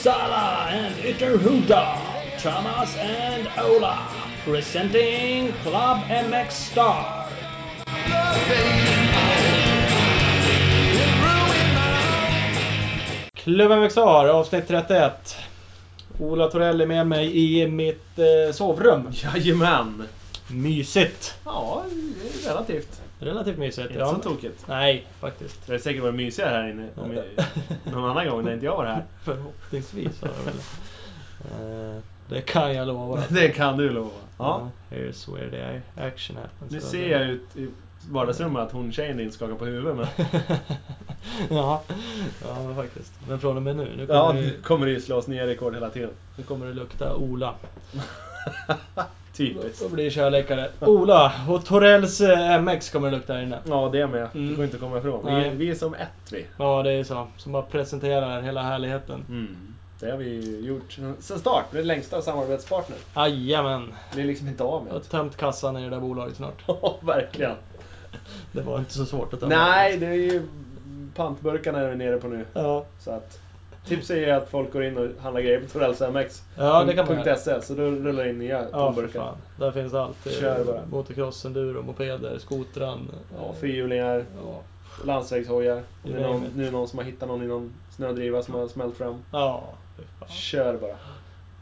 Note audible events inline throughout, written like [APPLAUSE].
Uppsala and Ytterhuda, Thomas and Ola, presenting Club MX Star. Klubben Växar, avsnitt 31. Ola Torell är med mig i mitt eh, sovrum. Jajamän! Mysigt. Ja, relativt. Relativt mysigt. Inte så tokigt. Nej, faktiskt. Det är säkert varit mysigare här inne om jag, [LAUGHS] någon annan gång när inte jag var här. Förhoppningsvis har det väl. Eh, det kan jag lova. [LAUGHS] Det kan du lova. Ja. Ja, here's where the action happens. Nu ser jag ut i vardagsrummet att hon tjejen din skakar på huvudet men... [LAUGHS] ja, ja men faktiskt. Men från och med nu, nu kommer, Ja, nu kommer det ju slås nya rekord hela tiden. nu kommer det lukta Ola. Typiskt. Då blir det körläkare. Ola och Torells eh, MX kommer det lukta här inne. Ja, det med. Mm. Det går inte att komma ifrån. Vi, är- vi är som ett vi. Ja, det är så. Som bara presenterar hela härligheten. Mm. Det har vi gjort sen start. Vi är den längsta samarbetspartner. Jajamän. Det är liksom inte av Jag har med. tömt kassan i det där bolaget snart. [LAUGHS] Ja, verkligen. Det var inte så svårt att tömma. Nej, det är ju pantburkarna är vi nere på nu. Ja, Så att Tipset är att folk går in och handlar grejer på Torells MX. ja det kan man göra. så då rullar in nya Ja, tomburkar. fan. Där finns allt. Det är Kör bara. Motocross, enduro, mopeder, skotran. Ja, fyrhjulingar, Ja. landsvägshojar. Det är någon, nu är någon som har hittat någon i någon snödriva som har smält fram. Ja. Kör bara.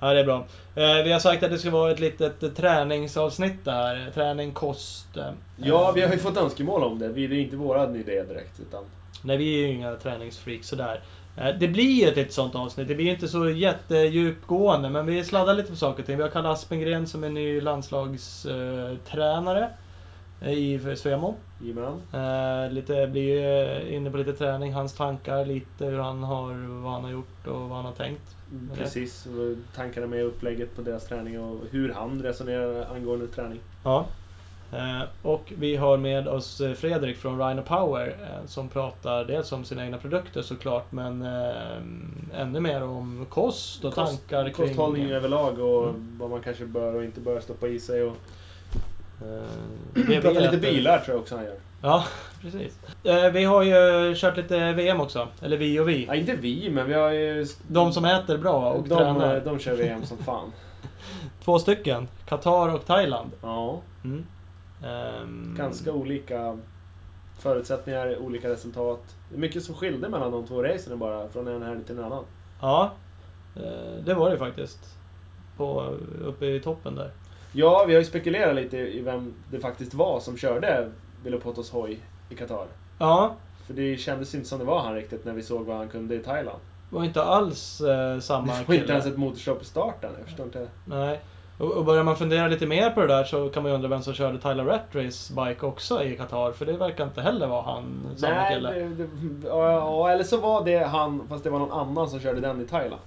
Ja, det är bra. Eh, vi har sagt att det ska vara ett litet eh, träningsavsnitt där. Träning, kost. eh, Ja, vi har ju fått önskemål om det. Det är inte våran idé direkt. Utan... Nej, vi är ju inga träningsfreaks sådär. Eh, Det blir ett litet sånt avsnitt. Det blir inte så jättedjupgående, men vi sladdar lite på saker och ting. Vi har Kalle Aspengren som är ny landslagstränare eh, i Svemo. Eh, lite, blir eh, inne på lite träning, hans tankar, lite hur han har, vad han har gjort och vad han har tänkt. Precis. och Tankarna med upplägget på deras träning och hur han resonerar angående träning. Ja. Eh, och vi har med oss eh, Fredrik från Rhino Power eh, som pratar dels om sina egna produkter såklart men ännu mer om kost och tankar kring... Kosthållning överlag och Mm. vad man kanske bör och inte bör stoppa i sig. Och vi [CLEARS THROAT] pratar lite bilar tror jag också han gör. Ja, [LAUGHS] precis. Vi har ju kört lite VM också. Eller vi och vi. Ja, inte vi, men vi har ju... De som äter bra och de, tränar. de kör VM som fan. [LAUGHS] Två stycken. Qatar och Thailand. Ja, Mm. Ehm, ganska olika förutsättningar, olika resultat. Det är mycket som skilde mellan de två racen bara, från en helg till en annan. Ja, eh, det var det faktiskt. På, uppe i toppen där. Ja, vi har ju spekulerat lite i vem det faktiskt var som körde Vilopotos hoj i Qatar. Ja, För det kändes inte som det var han riktigt när vi såg vad han kunde i Thailand. det var inte alls eh, samma Det var inte kille. ens ett motorstopp i starten, jag förstår inte. Nej. Och, börjar man fundera lite mer på det där så kan man ju undra vem som körde Tyler Rattrace bike också i Qatar. För det verkar inte heller vara han, samma Nej, kille. det, det, ja, eller så var det han, fast det var någon annan som körde den i Thailand.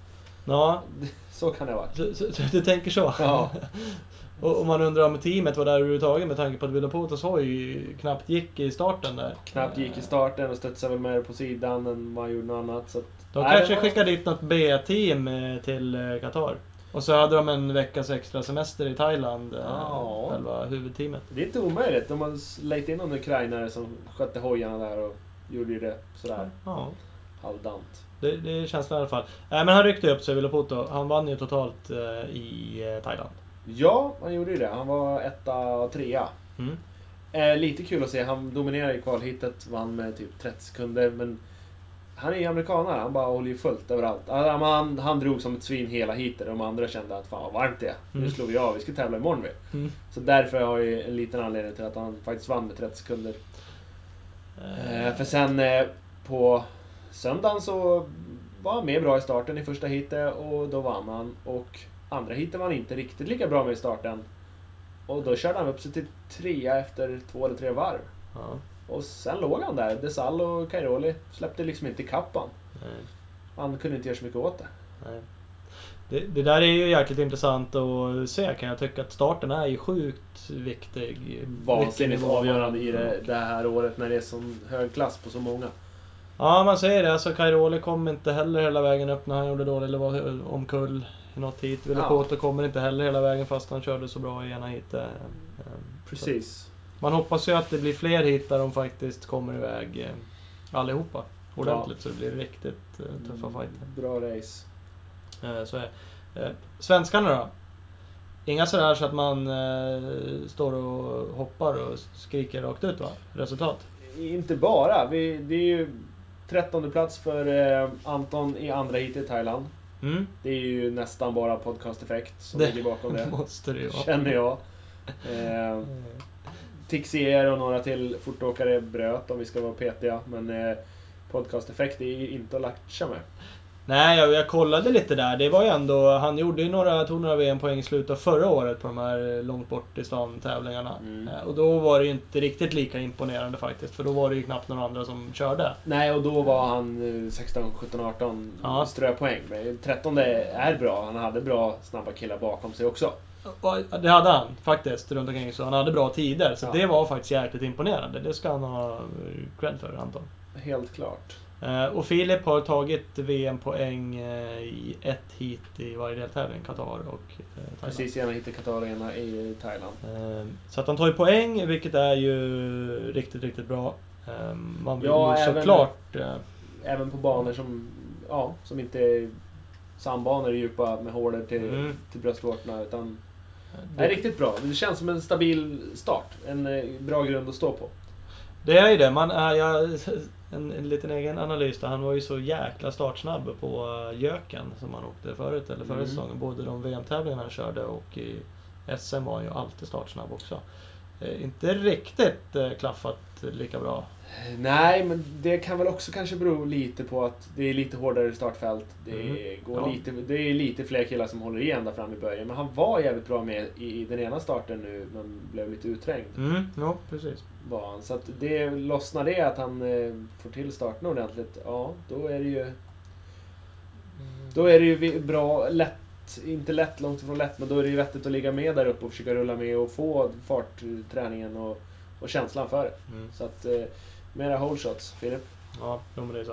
Ja, [LAUGHS] Så kan det vara. så, så, så du tänker så? Ja. [LAUGHS] och, och man undrar om teamet var där överhuvudtaget med tanke på att Villapotos hoj knappt gick i starten där. Knappt gick i starten och studsade väl mer på sidan än vad han gjorde något annat. Så att, De Nej, kanske var- skickade dit något B-team eh, till eh, Qatar. Och så hade de en veckas extra semester i Thailand, eh, Ja. själva huvudteamet. Det är inte omöjligt. De har lejt in någon ukrainare som skötte hojarna där och gjorde det sådär Ja, halvdant. det, det är känslan i alla fall. Nej men han ryckte upp sig, Villapoto. Han vann ju totalt eh, i eh, Thailand. Ja, han gjorde ju det. Han var etta och trea. Mm. Eh, lite kul att se. Han dominerade i kvalhitet, vann med typ 30 sekunder. Men han är ju amerikanare, han bara håller ju fullt överallt. Han, han, han drog som ett svin hela heatet. De andra kände att fan vad varmt det är. Nu Mm. slår vi av, vi ska tävla imorgon vi. Mm. Så därför har jag en liten anledning till att han faktiskt vann med 30 sekunder. Eh, för sen eh, på söndagen så var han med bra i starten i första heatet och då vann han. Och andra heatet var han inte riktigt lika bra med i starten. Och då körde han upp sig till trea efter två eller tre varv. Ja, Och sen låg han där. Desal och Cairoli släppte liksom inte ikapp nej, Han kunde inte göra så mycket åt det. nej. Det, det där är ju jäkligt intressant att se kan jag tycka. Att starten är ju sjukt viktig. Vansinnigt avgörande i det, det här året när det är sån hög klass på så många. Ja, man säger det. Alltså Cairoli kom inte heller hela vägen upp när han gjorde dåligt eller var omkull i något hit. Villapoto kommer inte heller hela vägen fast han körde så bra i ena så Precis. Man hoppas ju att det blir fler hit där de faktiskt kommer iväg eh, allihopa ordentligt så det blir riktigt eh, tuffa fighter. Bra race. Eh, så är det. Svenskarna då? Inga sådär så att man står och hoppar och skriker rakt ut va? Resultat? Inte bara. Vi, det är ju trettonde plats för Anton i andra hit i Thailand. Mm. Det är ju nästan bara podcast-effekt som Det ligger bakom det. [LAUGHS] måste det ju vara. Känner jag. [LAUGHS] Eh, Tixier och några till fortåkare bröt om vi ska vara petiga. Men eh, podcast-effekt är ju inte att latcha med. Nej, jag, jag kollade lite där. Det var ju ändå, han gjorde ju några, tog några VM-poäng i slutet av förra året på de här långt bort i stan tävlingarna. Mm. Eh, Och då var det ju inte riktigt lika imponerande faktiskt, för då var det ju knappt några andra som körde. Nej, och då var han eh, 16, 17, 18 Ja. ströpoäng. Men 13 är bra. Han hade bra snabba killar bakom sig också. Det hade han faktiskt runt omkring, så han hade bra tider. Så Ja. det var faktiskt jäkligt imponerande. Det ska han ha eh, cred för, Anton. Helt klart. Eh, Och Filip har tagit VM-poäng eh, i ett hit i varje deltävling, Qatar och Thailand. Precis, gärna hitta Qatar och ena i Thailand. Så att han tar ju poäng, vilket är ju riktigt, riktigt bra. Man vill Ja, ju även- såklart... eh, Även på banor som, ja, som inte är sandbanor djupa med hålor till, Mm. till bröstvårtorna. Utan det, är riktigt bra. Det känns som en stabil start. En eh, bra grund att stå på. det är ju det. Man jag, [LAUGHS] en, en liten egen analys där. Han var ju så jäkla startsnabb på eh, Jöken som han åkte förut, eller förra Mm. säsongen. Både de VM-tävlingarna han körde och i SM var han ju alltid startsnabb också. Eh, Inte riktigt klaffat lika bra. Nej, men det kan väl också kanske bero lite på att det är lite hårdare startfält. Det, Mm. går Ja. lite, det är lite fler killar som håller igen där fram i början. Men han var jävligt bra med i, i den ena starten nu, men blev lite utträngd. Mm, ja, precis. Var han. Så att det, lossnar det att han eh, får till starten ordentligt, ja, då är det ju Då är det ju bra, lätt, inte lätt, långt ifrån lätt, men då är det ju vettigt att ligga med där uppe och försöka rulla med och få fartträningen och, och känslan för det. Mm. Så att, eh, mera whole shots, Filip. Ja, jo, men det är så.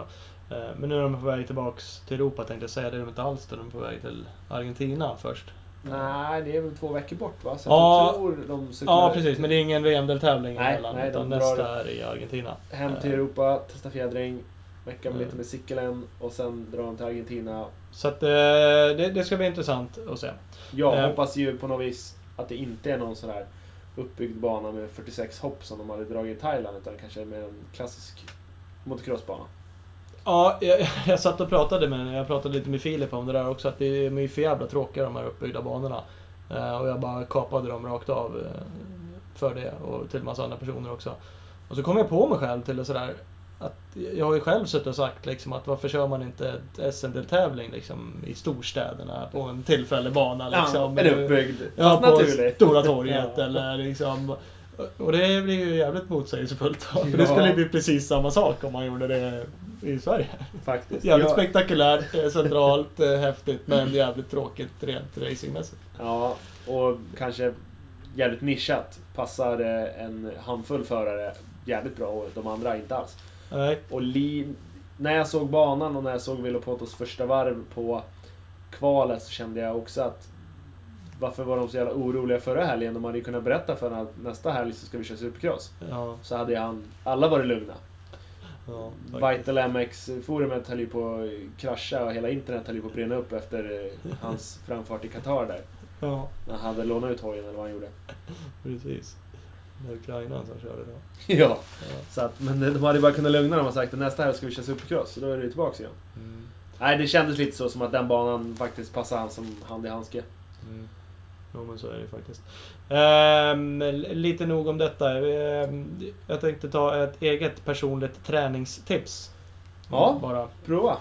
Eh, Men nu är de på väg tillbaks till Europa tänkte jag säga. Det är de inte alls. då. De är på väg till Argentina först. Nej, det är väl två veckor bort va? Så Ja. jag tror de cyklar Ja, precis. Men det är ingen VM-deltävling emellan. nej, utan de nästa är i Argentina. hem till Eh, Europa, testa fjädring, mecka med Mm. lite med cykeln och sen drar de till Argentina. Så att eh, det, det ska bli intressant att se. Jag Eh. hoppas ju på något vis att det inte är någon sån här uppbyggd bana med 46 hopp som de hade dragit i Thailand, utan kanske mer en klassisk motocrossbana. Ja, jag, [LAUGHS] jag satt och pratade med jag pratade lite med Filip om det där också. Att det är ju för jävla tråkiga de här uppbyggda banorna. Eh, och jag bara kapade dem rakt av eh, för det. Och till massa andra personer också. Och så kom jag på mig själv till det sådär. Att jag har ju själv suttit och sagt liksom att varför kör man inte ett SM-deltävling liksom i storstäderna på en tillfällig bana liksom. Ja, en uppbyggd, Ja, på naturlig. Stora torget Ja. eller liksom... Och det blir ju jävligt motsägelsefullt. För det Ja. skulle bli precis samma sak om man gjorde det i Sverige. Faktiskt. Jävligt Jag- spektakulärt, eh, centralt, eh, häftigt men jävligt tråkigt rent racingmässigt. Ja, och kanske jävligt nischat. Passar eh, en handfull förare jävligt bra och de andra inte alls. Nej. Och li... när jag såg banan och när jag såg Vilopotos första varv på kvalet så kände jag också att varför var de så jävla oroliga förra helgen? De hade ju kunnat berätta för honom att nästa helg så ska vi köra supercross. Ja, Så hade han, alla varit lugna. ja, faktiskt. Vital MX-forumet höll ju på att krascha och hela internet höll ju på att brinna upp efter eh, hans [LAUGHS] framfart i Qatar där. Ja, När han hade lånat ut hojen eller vad han gjorde. precis. Var Ukraina som körde då. [LAUGHS] Ja, Ja. så att, men de hade ju bara kunnat lugna dem och sagt att nästa helg ska vi köra supercross. Så då är det ju tillbaks igen. Mm. Nej, det kändes lite så som att den banan faktiskt passar han som hand i handske. Mm. Jo men så är det faktiskt. Ehm, lite nog om detta. Ehm, jag tänkte ta ett eget personligt träningstips. Ja. Bara. Prova!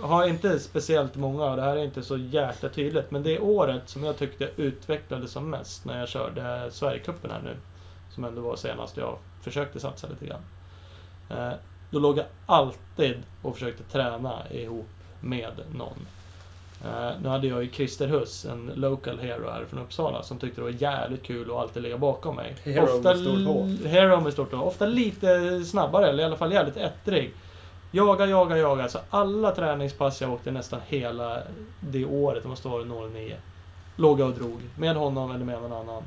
Jag har inte speciellt många och det här är inte så jäkla tydligt. Men det är året som jag tyckte utvecklades som mest när jag körde Sverigecupen här nu. Som ändå var senast jag försökte satsa lite grann. Eh, då låg jag alltid och försökte träna ihop med någon. Eh, nu hade jag ju Christer Huss, en local hero här från Uppsala, som tyckte det var jävligt kul att alltid ligga bakom mig. Hero med stort H. Hero med stort H. Ofta lite snabbare, eller i alla fall jävligt ettrig. Jaga, jaga, jaga. Så alla träningspass jag åkte nästan hela det året, det måste vara 09, låg jag och drog. Med honom eller med någon annan.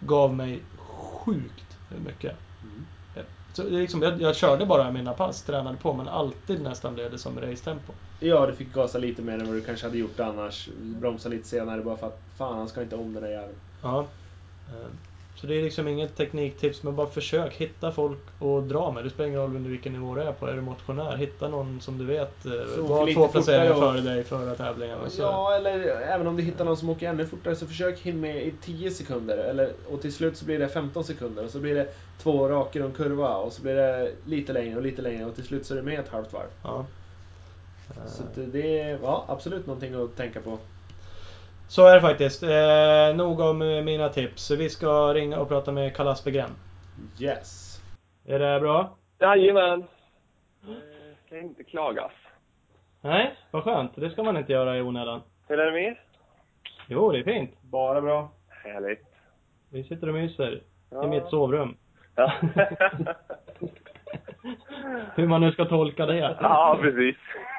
Gav mig sjukt mycket. Så det är liksom, jag, jag körde bara mina pass, tränade på, men alltid nästan blev det som racetempo. Ja, du fick gasa lite mer än vad du kanske hade gjort annars. Bromsa lite senare bara för att fan, han ska inte om den där jäveln. Ja. Så det är liksom inget tekniktips, men bara försök hitta folk och dra med. Det spelar ingen roll under vilken nivå du är på. Är du motionär, hitta någon som du vet eh, Så var två placeringar och- före dig förra tävlingen. Ja, eller även om du hittar någon som åker ännu fortare så försök hinna med i 10 sekunder. Eller, och till slut så blir det 15 sekunder och så blir det två raker och en kurva och så blir det lite längre och lite längre och till slut så är det med ett halvt varv. Ja. Så det är ja, absolut någonting att tänka på. Så är det faktiskt. Eh, nog om eh, mina tips. Vi ska ringa och prata med Karl Aspegren. Yes. Är det bra? Jajamän. Eh, Ska inte klagas. Nej, vad skönt. Det ska man inte göra i onödan. Hur är det med? Jo, det är fint. Bara bra. Härligt. Vi sitter och myser Ja. i mitt sovrum. Ja. [LAUGHS] Hur man nu ska tolka det. ja, precis.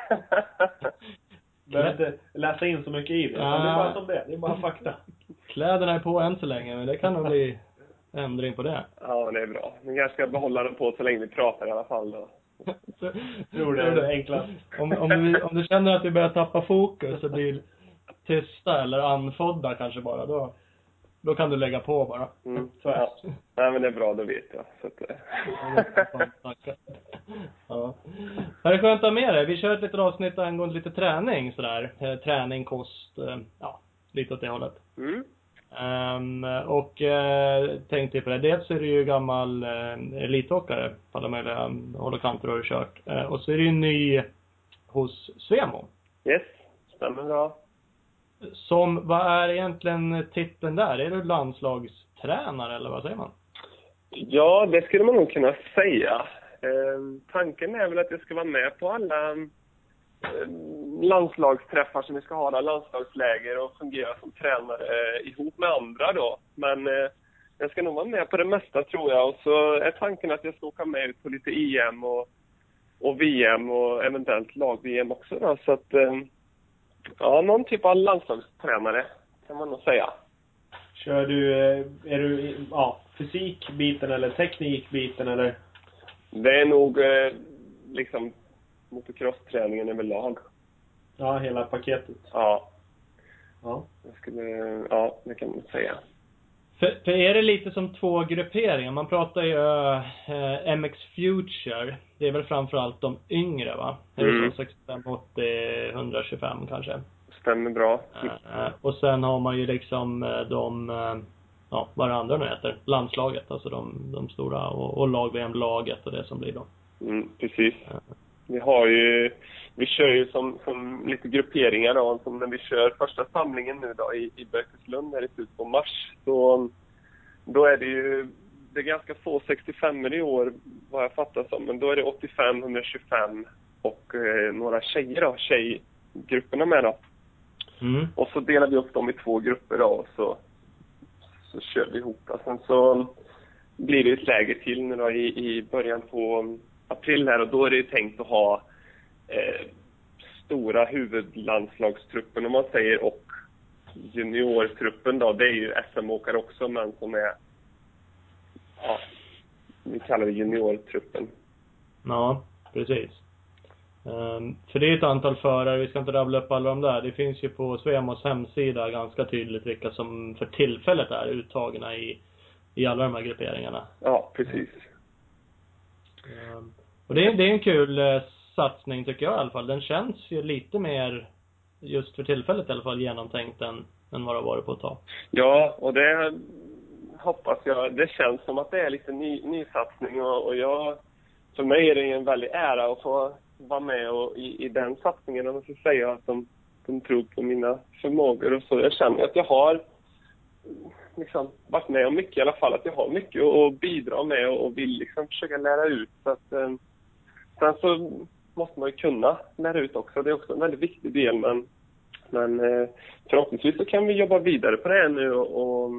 [LAUGHS] Behöver inte läsa in så mycket i det. Ja. Det är bara som det. Det är bara fakta. [LAUGHS] Kläderna är på än så länge, men det kan nog bli ändring på det. ja, det är bra. Ni kanske ska behålla dem på så länge vi pratar i alla fall då. [LAUGHS] Tror det är det enklast. Om, om, du, om du känner att du börjar tappa fokus och blir tysta eller andfådda kanske bara, då, då kan du lägga på bara. Mm. Så är det. Ja. Nej, men det är bra, då vet jag. Så att, eh. [LAUGHS] Ja. Det är skönt att ha med dig. Vi kör ett litet avsnitt angående lite träning sådär. Eh, Träning, kost, eh, ja, lite åt det hållet. mm. Ehm, och eh, tänkte på det. Dels är du ju gammal eh, elitåkare på alla möjliga håll och kanter har du kört. Eh, och så är du ju ny hos Svemo. Yes, stämmer bra. Som, vad är egentligen titeln där? Är du landslagstränare eller vad säger man? Ja, det skulle man nog kunna säga. Ehm, tanken är väl att jag ska vara med på alla ehm, landslagsträffar som vi ska ha, där, landslagsläger och fungera som tränare eh, ihop med andra då. Men eh, jag ska nog vara med på det mesta tror jag och så är tanken att jag ska åka med ut på lite EM och, och VM och eventuellt lag-VM också då. Så att, ehm, ja, någon typ av landslagstränare kan man nog säga. Kör du, eh, är du ja, fysikbiten eller teknikbiten eller? Det är nog eh, liksom motocross-träningen överlag. Ja, hela paketet. Ja, Ja. jag skulle, ja, det kan man säga. För, för är det lite som två grupperingar? Man pratar ju eh, MX Future. Det är väl framförallt de yngre va? Mm. så? 65, 80, 125 kanske? Stämmer bra. Eh, och sen har man ju liksom eh, de, eh, ja vad det andra nu heter, landslaget. Alltså de, de stora och, och lag-VM-laget och det som blir då. Mm, precis. Vi har ju, vi kör ju som, som lite grupperingar då, som när vi kör första samlingen nu då i, i Bökeslund här i slutet på mars. Så då är det ju, det är ganska få 65 i år vad jag fattar som, men då är det 85, 125 och eh, några tjejer då, tjejgrupperna med då. Mm. Och så delar vi upp dem i två grupper då och så, så kör vi ihop. Och sen så blir det ett läger till nu då i, i början på april här och då är det ju tänkt att ha eh, stora huvudlandslagstruppen om man säger och juniortruppen då. Det är ju SM-åkare också men som är, ja, vi kallar det juniortruppen. Ja, precis. Ehm, för det är ett antal förare, vi ska inte rabbla upp alla de där. Det finns ju på Svemos hemsida ganska tydligt vilka som för tillfället är uttagna i, i alla de här grupperingarna. Ja, precis. Ehm, och det är, det är en kul eh, satsning tycker jag i alla fall. Den känns ju lite mer, just för tillfället i alla fall, genomtänkt än, än vad det har varit på ett tag. Ja, och det hoppas jag. Det känns som att det är lite ny, ny satsning och, och jag, för mig är det en väldig ära att få vara med och, i, i den satsningen. Och så säga att de, de tror på mina förmågor och så. Jag känner att jag har liksom varit med om mycket i alla fall. Att jag har mycket att bidra med och, och vill liksom försöka lära ut. Så att, eh, sen så måste man ju kunna lära ut också. Det är också en väldigt viktig del. Men, men eh, förhoppningsvis så kan vi jobba vidare på det här nu och, och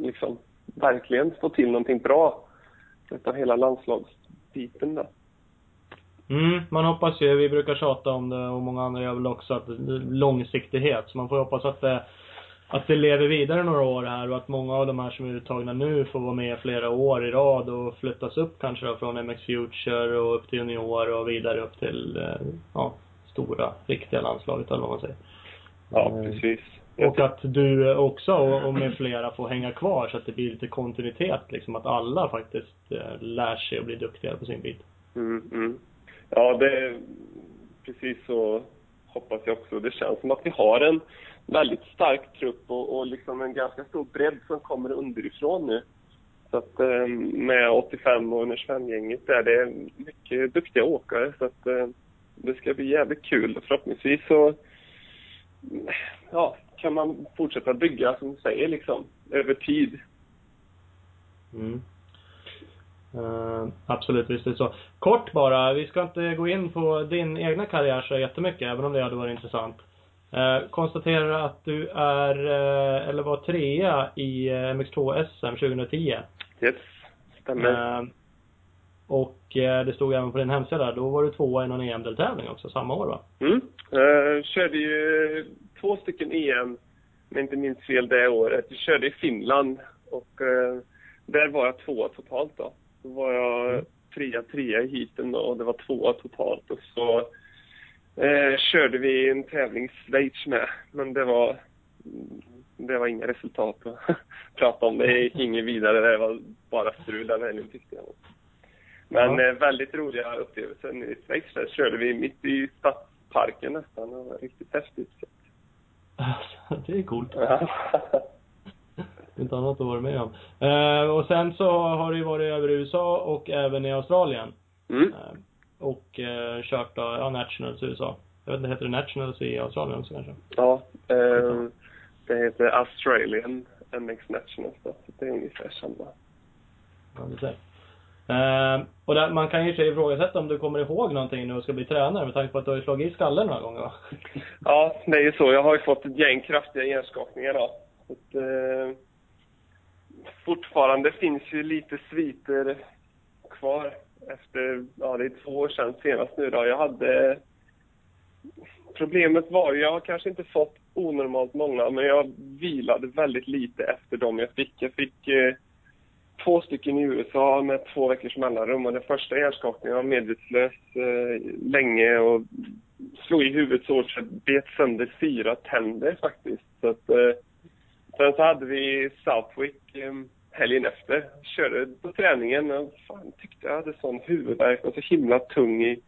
liksom verkligen få till någonting bra utav hela landslagsbiten då. Mm, man hoppas ju, vi brukar tjata om det och många andra gör väl också, att långsiktighet. Så man får hoppas att det, att det lever vidare några år här och att många av de här som är uttagna nu får vara med flera år i rad och flyttas upp kanske då från MX Future och upp till junior och vidare upp till, eh, ja, stora, riktiga landslaget eller vad man säger. Ja, precis. Och att du också och med flera får hänga kvar så att det blir lite kontinuitet liksom. Att alla faktiskt eh, lär sig och blir duktigare på sin bit. Mm, mm. Ja, det, precis så hoppas jag också. Det känns som att vi har en väldigt stark trupp och, och liksom en ganska stor bredd som kommer underifrån nu. Så att eh, med 85 och 125-gänget där, det är mycket duktiga åkare. Så att eh, det ska bli jävligt kul. Förhoppningsvis så ja, kan man fortsätta bygga, som du säger, liksom, över tid. Mm. Uh, absolut, visst är det så. Kort bara, vi ska inte gå in på din egna karriär så jättemycket, även om det hade varit intressant. Uh, konstatera att du är, uh, eller var trea i MX2 SM 2010. Yes, stämmer. och det stod även på din hemsida, då var du tvåa i någon EM-deltävling också, samma år va? Mm. Körde ju två stycken EM, jag inte minns fel det året. Jag körde i Finland och där var jag tvåa totalt då. Så var jag trea, trea i heaten då och det var tvåa totalt. Och så eh, körde vi en tävling i Schweiz med. Men det var, det var inga resultat att [LAUGHS] prata om. Det gick inget vidare. Det var bara strul den helgen tyckte jag. Men ja. eh, väldigt roliga upplevelser. I Schweiz där körde vi mitt i stadsparken nästan. Det var riktigt häftigt. det är coolt. [LAUGHS] inte annat att vara med om. Eh, och sen så har du ju varit över i USA och även i Australien. Mm. Eh, och eh, kört då, ja, Nationals i USA. Jag vet inte, heter det Nationals i Australien också kanske? Ja, eh, det heter Australian MX Nationals då. Det är ungefär samma. Ja, du ser. Eh, och där, man kan ju sig ifrågasätta om du kommer ihåg någonting nu och ska bli tränare med tanke på att du har slagit i skallen några gånger va? Ja, det är ju så. Jag har ju fått ett gäng kraftiga hjärnskakningar då. Så att, eh, fortfarande finns ju lite sviter kvar efter, ja det är två år sedan senast nu då. Jag hade... Problemet var ju, jag har kanske inte fått onormalt många, men jag vilade väldigt lite efter dem jag fick. Jag fick eh, två stycken i USA med två veckors mellanrum och den första hjärnskakningen var medvetslös eh, länge och slog i huvudet så hårt så jag bet sönder fyra tänder faktiskt. Så att, eh, sen så hade vi Southwick eh, helgen efter. Körde på träningen och fan tyckte jag hade sån huvudvärk och så himla tung i,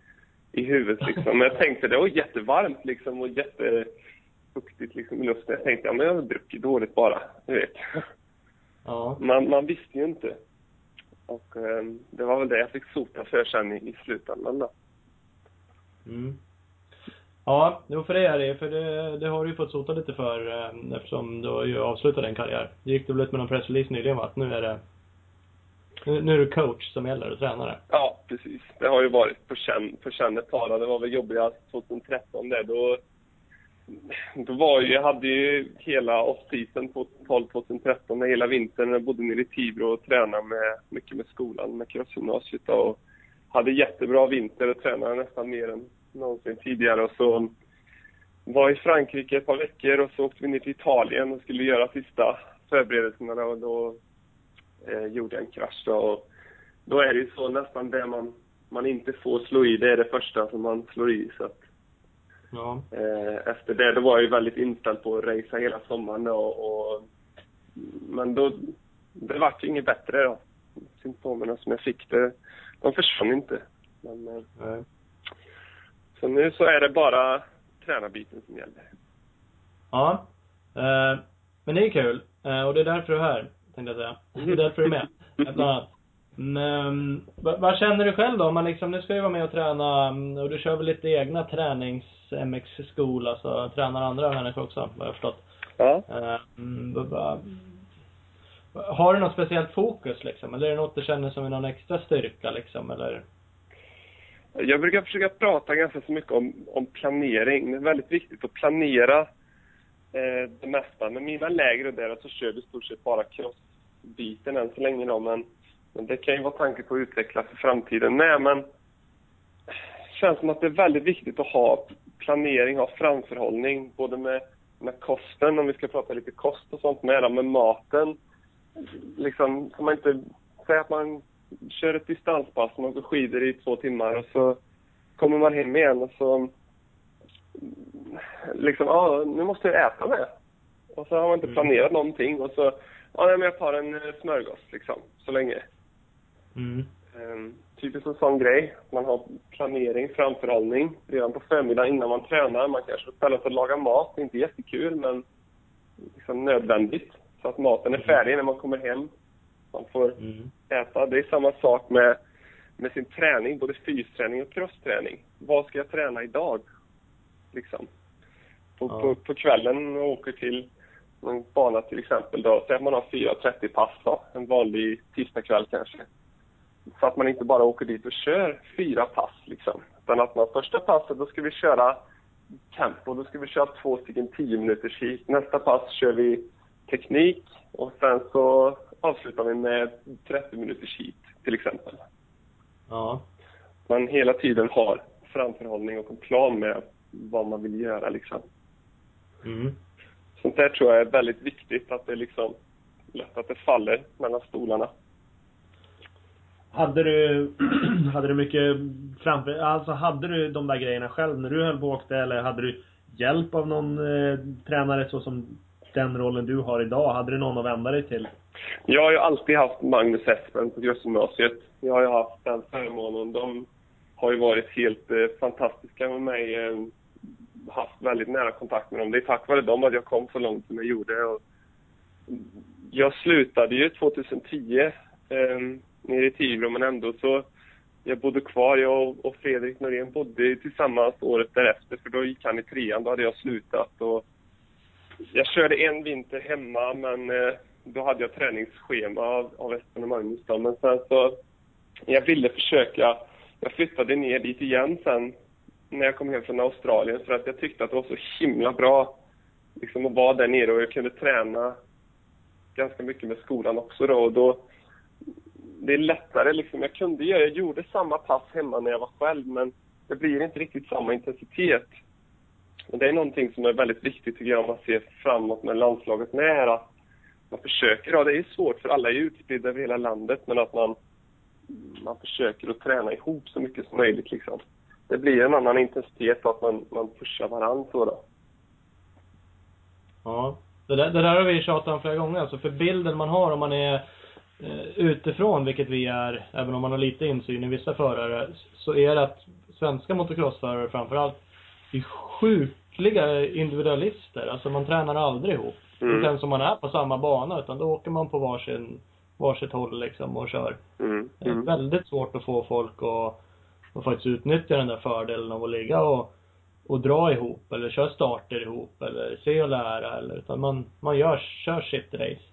i huvudet liksom. Men jag tänkte det var jättevarmt liksom och jättefuktigt liksom i luften. Jag tänkte ja men jag har druckit dåligt bara, du vet. Ja. Man, man visste ju inte. Och eh, det var väl det jag fick sota för sen i, i slutändan då. Mm. Ja, jo för det är det för det, det har du ju fått sota lite för eh, eftersom du har ju avslutat din karriär. Det gick det väl ut med någon pressrelease nyligen va? Att nu är det nu, nu är det coach som gäller och tränare. Ja, precis. Det har ju varit på känn, på känn ett tag. Det var väl jobbigast 2013 där. Då, då var ju, jag hade ju hela off-season 2012-2013, hela vintern. Jag bodde nere i Tibro och tränade med, mycket med skolan, med crossgymnasiet och hade jättebra vinter och tränade nästan mer än någonsin tidigare. Och så var i Frankrike ett par veckor och så åkte vi ner till Italien och skulle göra sista förberedelserna och då eh, gjorde jag en krasch. Då. Och då är det ju så nästan det man, man inte får slå i, det är det första som man slår i. Så att, ja. eh, efter det, då var jag ju väldigt inställd på att racea hela sommaren då, och, men då, det vart ju inget bättre då. Symptomen som jag fick, det, de försvann inte. Men, eh, så nu så är det bara tränarbiten som gäller. Ja. Eh, men det är kul. Eh, och det är därför du är här, tänkte jag säga. Det är därför du är med. Bland annat. Men, vad, vad känner du själv då? Man liksom, nu ska du vara med och träna, mm, och du kör väl lite egna tränings-MX-skola, alltså tränar andra människor också, vad jag förstått. Ja. Eh, mm, har du något speciellt fokus liksom? Eller är det något du känner som är någon extra styrka liksom, eller? Jag brukar försöka prata ganska så mycket om, om planering. Det är väldigt viktigt att planera eh, det mesta. Med mina lägre där så kör vi i stort sett bara crossbiten än så länge då, men, men det kan ju vara tanke på att utveckla för framtiden med. Men det känns som att det är väldigt viktigt att ha planering, ha framförhållning, både med med kosten, om vi ska prata lite kost och sånt med, med maten. Liksom, så man inte... säger att man kör ett distanspass, man åker skidor i två timmar och så kommer man hem igen och så... Liksom, ja, nu måste jag äta med. Och så har man inte mm. planerat någonting och så, ja men jag tar en eh, smörgås liksom, så länge. Mm. Um, typiskt en sån grej. Man har planering, framförhållning redan på förmiddagen innan man tränar. Man kanske ställer sig och lagar mat. Det är inte jättekul, men liksom nödvändigt. Så att maten är färdig när man kommer hem. Man får mm. äta. Det är samma sak med, med sin träning, både fysträning och crossträning. Vad ska jag träna idag? Liksom. På, ja. på, på kvällen och åker till en bana till exempel då, säg att man har 4.30 pass då, en vanlig tisdagkväll kanske. Så att man inte bara åker dit och kör fyra pass liksom. Utan att man första passet, då ska vi köra tempo, då ska vi köra två stycken 10 minuters hit. Nästa pass kör vi teknik och sen så avslutar vi med 30 minuters hit till exempel. Ja. Man hela tiden har framförhållning och en plan med vad man vill göra liksom. Mm. Sånt där tror jag är väldigt viktigt, att det liksom lätt att det faller mellan stolarna. Hade du, [CLEARS THROAT] hade du mycket framför, alltså hade du de där grejerna själv när du höll på och åkte eller hade du hjälp av någon eh, tränare så som den rollen du har idag? Hade du någon att vända dig till? Jag har ju alltid haft Magnus Espen på Grossgymnasiet. Jag har ju haft den förmånen. De har ju varit helt eh, fantastiska med mig. Eh, haft väldigt nära kontakt med dem. Det är tack vare dem att jag kom så långt som jag gjorde. Och jag slutade ju 2010 eh, nere i Tibro, men ändå så jag bodde kvar. Jag och Fredrik Norén bodde tillsammans året därefter, för då gick han i trean. Då hade jag slutat. Och jag körde en vinter hemma, men eh, då hade jag träningsschema av, av Espen och Magnus. Då. Men sen så, jag ville försöka. Jag flyttade ner dit igen sen när jag kom hem från Australien för att jag tyckte att det var så himla bra liksom, att vara där nere och jag kunde träna ganska mycket med skolan också då. Och då det är lättare liksom. Jag kunde göra, jag gjorde samma pass hemma när jag var själv men det blir inte riktigt samma intensitet. Och det är någonting som är väldigt viktigt tycker jag om man ser framåt med landslaget med att man försöker, ja det är svårt för alla är utspridda över hela landet men att man, man försöker att träna ihop så mycket som möjligt liksom. Det blir en annan intensitet och att man, man pushar varandra så då. Ja. Det där, det där har vi tjatat om flera gånger alltså, för bilden man har om man är eh, utifrån, vilket vi är, även om man har lite insyn i vissa förare, så är det att svenska motocrossförare framförallt är sjukliga individualister. Alltså man tränar aldrig ihop. Mm. Inte ens om man är på samma bana, utan då åker man på varsin, varsitt håll liksom och kör. Mm. Det är mm. väldigt svårt att få folk att, att faktiskt utnyttja den där fördelen av att ligga och, och dra ihop, eller köra starter ihop, eller se och lära, eller utan man, man gör, kör sitt race.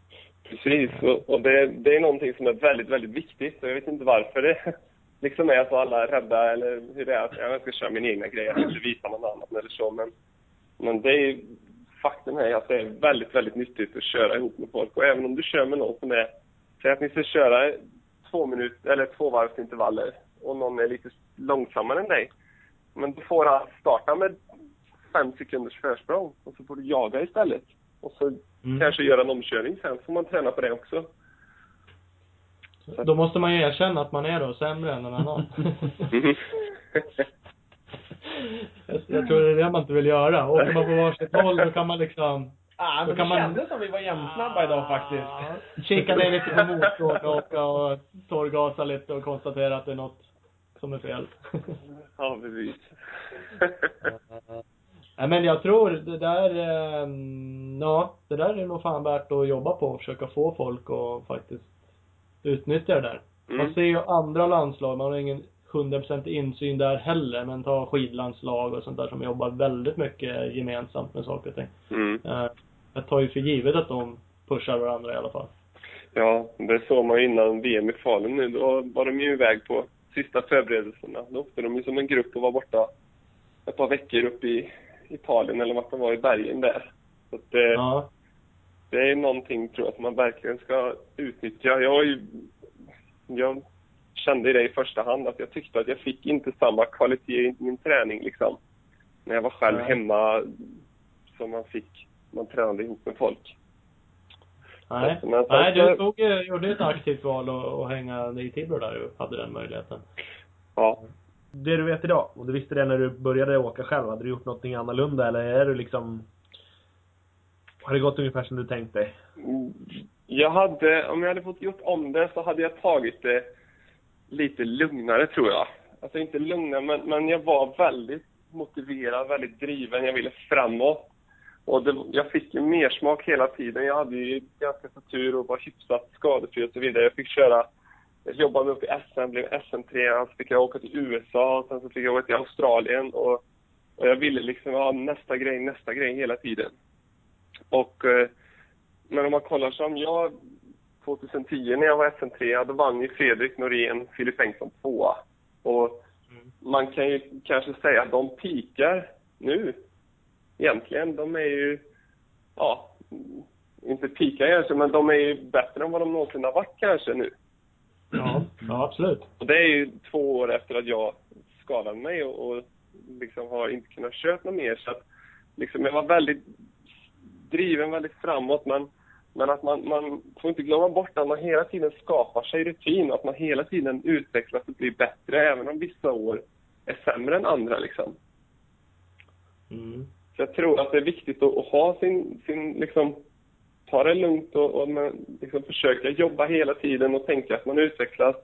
Precis, och, och det, det är någonting som är väldigt, väldigt viktigt och jag vet inte varför det [LAUGHS] liksom är så alla är rädda eller hur det är att jag ska köra min egna grej, inte visa någon annan eller så men, men det är faktum är att det är väldigt, väldigt nyttigt att köra ihop med folk och även om du kör med någon som är, säg att ni ska köra två minuter eller två varvsintervaller och någon är lite långsammare än dig. Men då får han starta med fem sekunders försprång och så får du jaga istället. Och så mm. kanske göra en omkörning sen, får man träna på det också. Så. Då måste man ju erkänna att man är då sämre än någon annan. [LAUGHS] [LAUGHS] jag, jag tror det är det man inte vill göra. Åker man på varsitt håll då kan man liksom Ah, men då kan det man... kändes som vi var jämnsnabba ah, idag faktiskt. Kika ner lite på motorn och och torrgasa lite och konstatera att det är något som är fel. ja, precis. [LAUGHS] Nej men jag tror det där, eh, ja, det där är nog fan värt att jobba på och försöka få folk att faktiskt utnyttja det där. Mm. Man ser ju andra landslag, man har ingen 100% insyn där heller, men ta skidlandslag och sånt där som jobbar väldigt mycket gemensamt med saker och ting. Mm. Eh, jag tar ju för givet att de pushar varandra i alla fall. Ja, det såg man ju innan VM i Falun nu. Då var de ju iväg på sista förberedelserna. Då åkte de ju som en grupp och var borta ett par veckor uppe i Italien eller vart de var i bergen där. Så att det, ja. det är någonting tror jag som man verkligen ska utnyttja. Jag har ju, jag kände det i första hand att jag tyckte att jag fick inte samma kvalitet i min träning liksom. När jag var själv Nej. hemma som man fick man tränade ihop med folk. Nej, men, Nej du tog, gjorde ett aktivt val att hänga i Tibro där och hade den möjligheten. Ja. Det du vet idag, och du visste det när du började åka själv, hade du gjort någonting annorlunda eller är du liksom har det gått ungefär som du tänkt dig? Jag hade, om jag hade fått gjort om det så hade jag tagit det lite lugnare tror jag. Alltså inte lugnare, men, men jag var väldigt motiverad, väldigt driven. Jag ville framåt. Och det, jag fick ju mersmak hela tiden. Jag hade ju ganska så tur och var hyfsat skadefri och så vidare. Jag fick köra, jag jobbade mig upp i SM, blev SM3, så fick jag åka till USA, och sen så fick jag åka till Australien och, och jag ville liksom ha nästa grej, nästa grej hela tiden. Och, eh, men om man kollar som jag, 2010 när jag var SM3, då vann ju Fredrik Norén, Filip Bengtsson tvåa. Och mm. man kan ju kanske säga att de pikar nu. Egentligen, de är ju, ja, inte pikar kanske, men de är ju bättre än vad de någonsin har varit kanske nu. Ja, ja absolut. Och det är ju två år efter att jag skadade mig och, och liksom har inte kunnat köra något mer. Så att liksom jag var väldigt driven väldigt framåt men, men att man, man får inte glömma bort att man hela tiden skapar sig rutin och att man hela tiden utvecklas och blir bättre även om vissa år är sämre än andra liksom. Mm. Så jag tror att det är viktigt att, att ha sin, sin liksom, ta det lugnt och, och man, liksom försöka jobba hela tiden och tänka att man utvecklas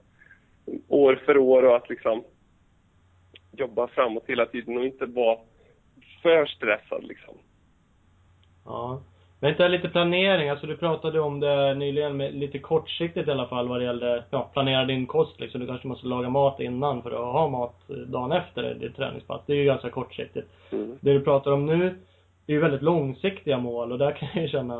år för år och att liksom jobba framåt hela tiden och inte vara för stressad liksom. Ja. Men är lite planering, alltså du pratade om det nyligen med lite kortsiktigt i alla fall vad det gällde, ja, planera din kost liksom. Du kanske måste laga mat innan för att ha mat dagen efter ditt träningspass. Det är ju ganska kortsiktigt. Mm. Det du pratar om nu, är ju väldigt långsiktiga mål och där [LAUGHS] kan jag ju känna,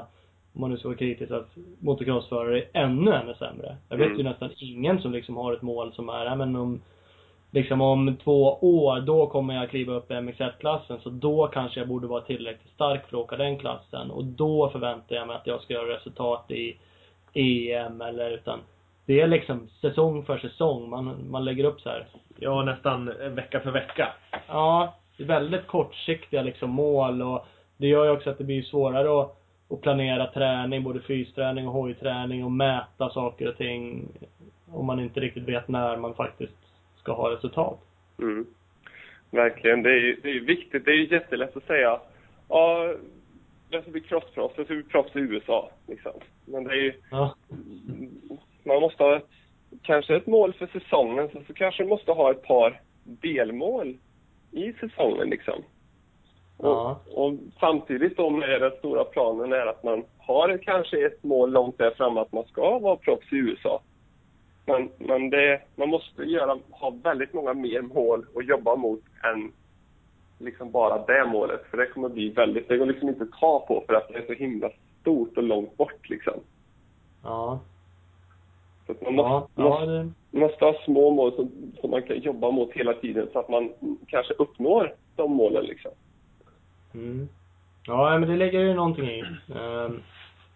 om man nu ska vara kritisk, att motocrossförare är ännu, ännu sämre. Jag vet mm. ju nästan ingen som liksom har ett mål som är, men om liksom om två år, då kommer jag kliva upp i MX1-klassen. Så då kanske jag borde vara tillräckligt stark för att åka den klassen. Och då förväntar jag mig att jag ska göra resultat i EM eller utan det är liksom säsong för säsong. Man, man lägger upp så här. Ja, nästan vecka för vecka. Ja, det är väldigt kortsiktiga liksom mål och det gör ju också att det blir svårare att, att planera träning, både fysträning och hojträning och mäta saker och ting. Om man inte riktigt vet när man faktiskt ska ha resultat. Mm. Verkligen. Det är ju det är viktigt. Det är ju jättelätt att säga ja, jag ska bli crossproffs, jag ska bli proffs i USA. Liksom. Men det är ju... Ja. Man måste ha ett, kanske ett mål för säsongen, så, så kanske man måste ha ett par delmål i säsongen liksom. Ja. Och, och, samtidigt då med den stora planen är att man har kanske ett mål långt där framme att man ska vara proffs i USA. Men, men det, man måste göra, ha väldigt många mer mål att jobba mot än liksom bara det målet. För det kommer bli väldigt, det går liksom inte att ta på för att det är så himla stort och långt bort liksom. Ja. Så man måste, ja, måste, det... måste ha små mål som, som man kan jobba mot hela tiden så att man kanske uppnår de målen liksom. Mm. Ja, men det ligger ju någonting i. Um,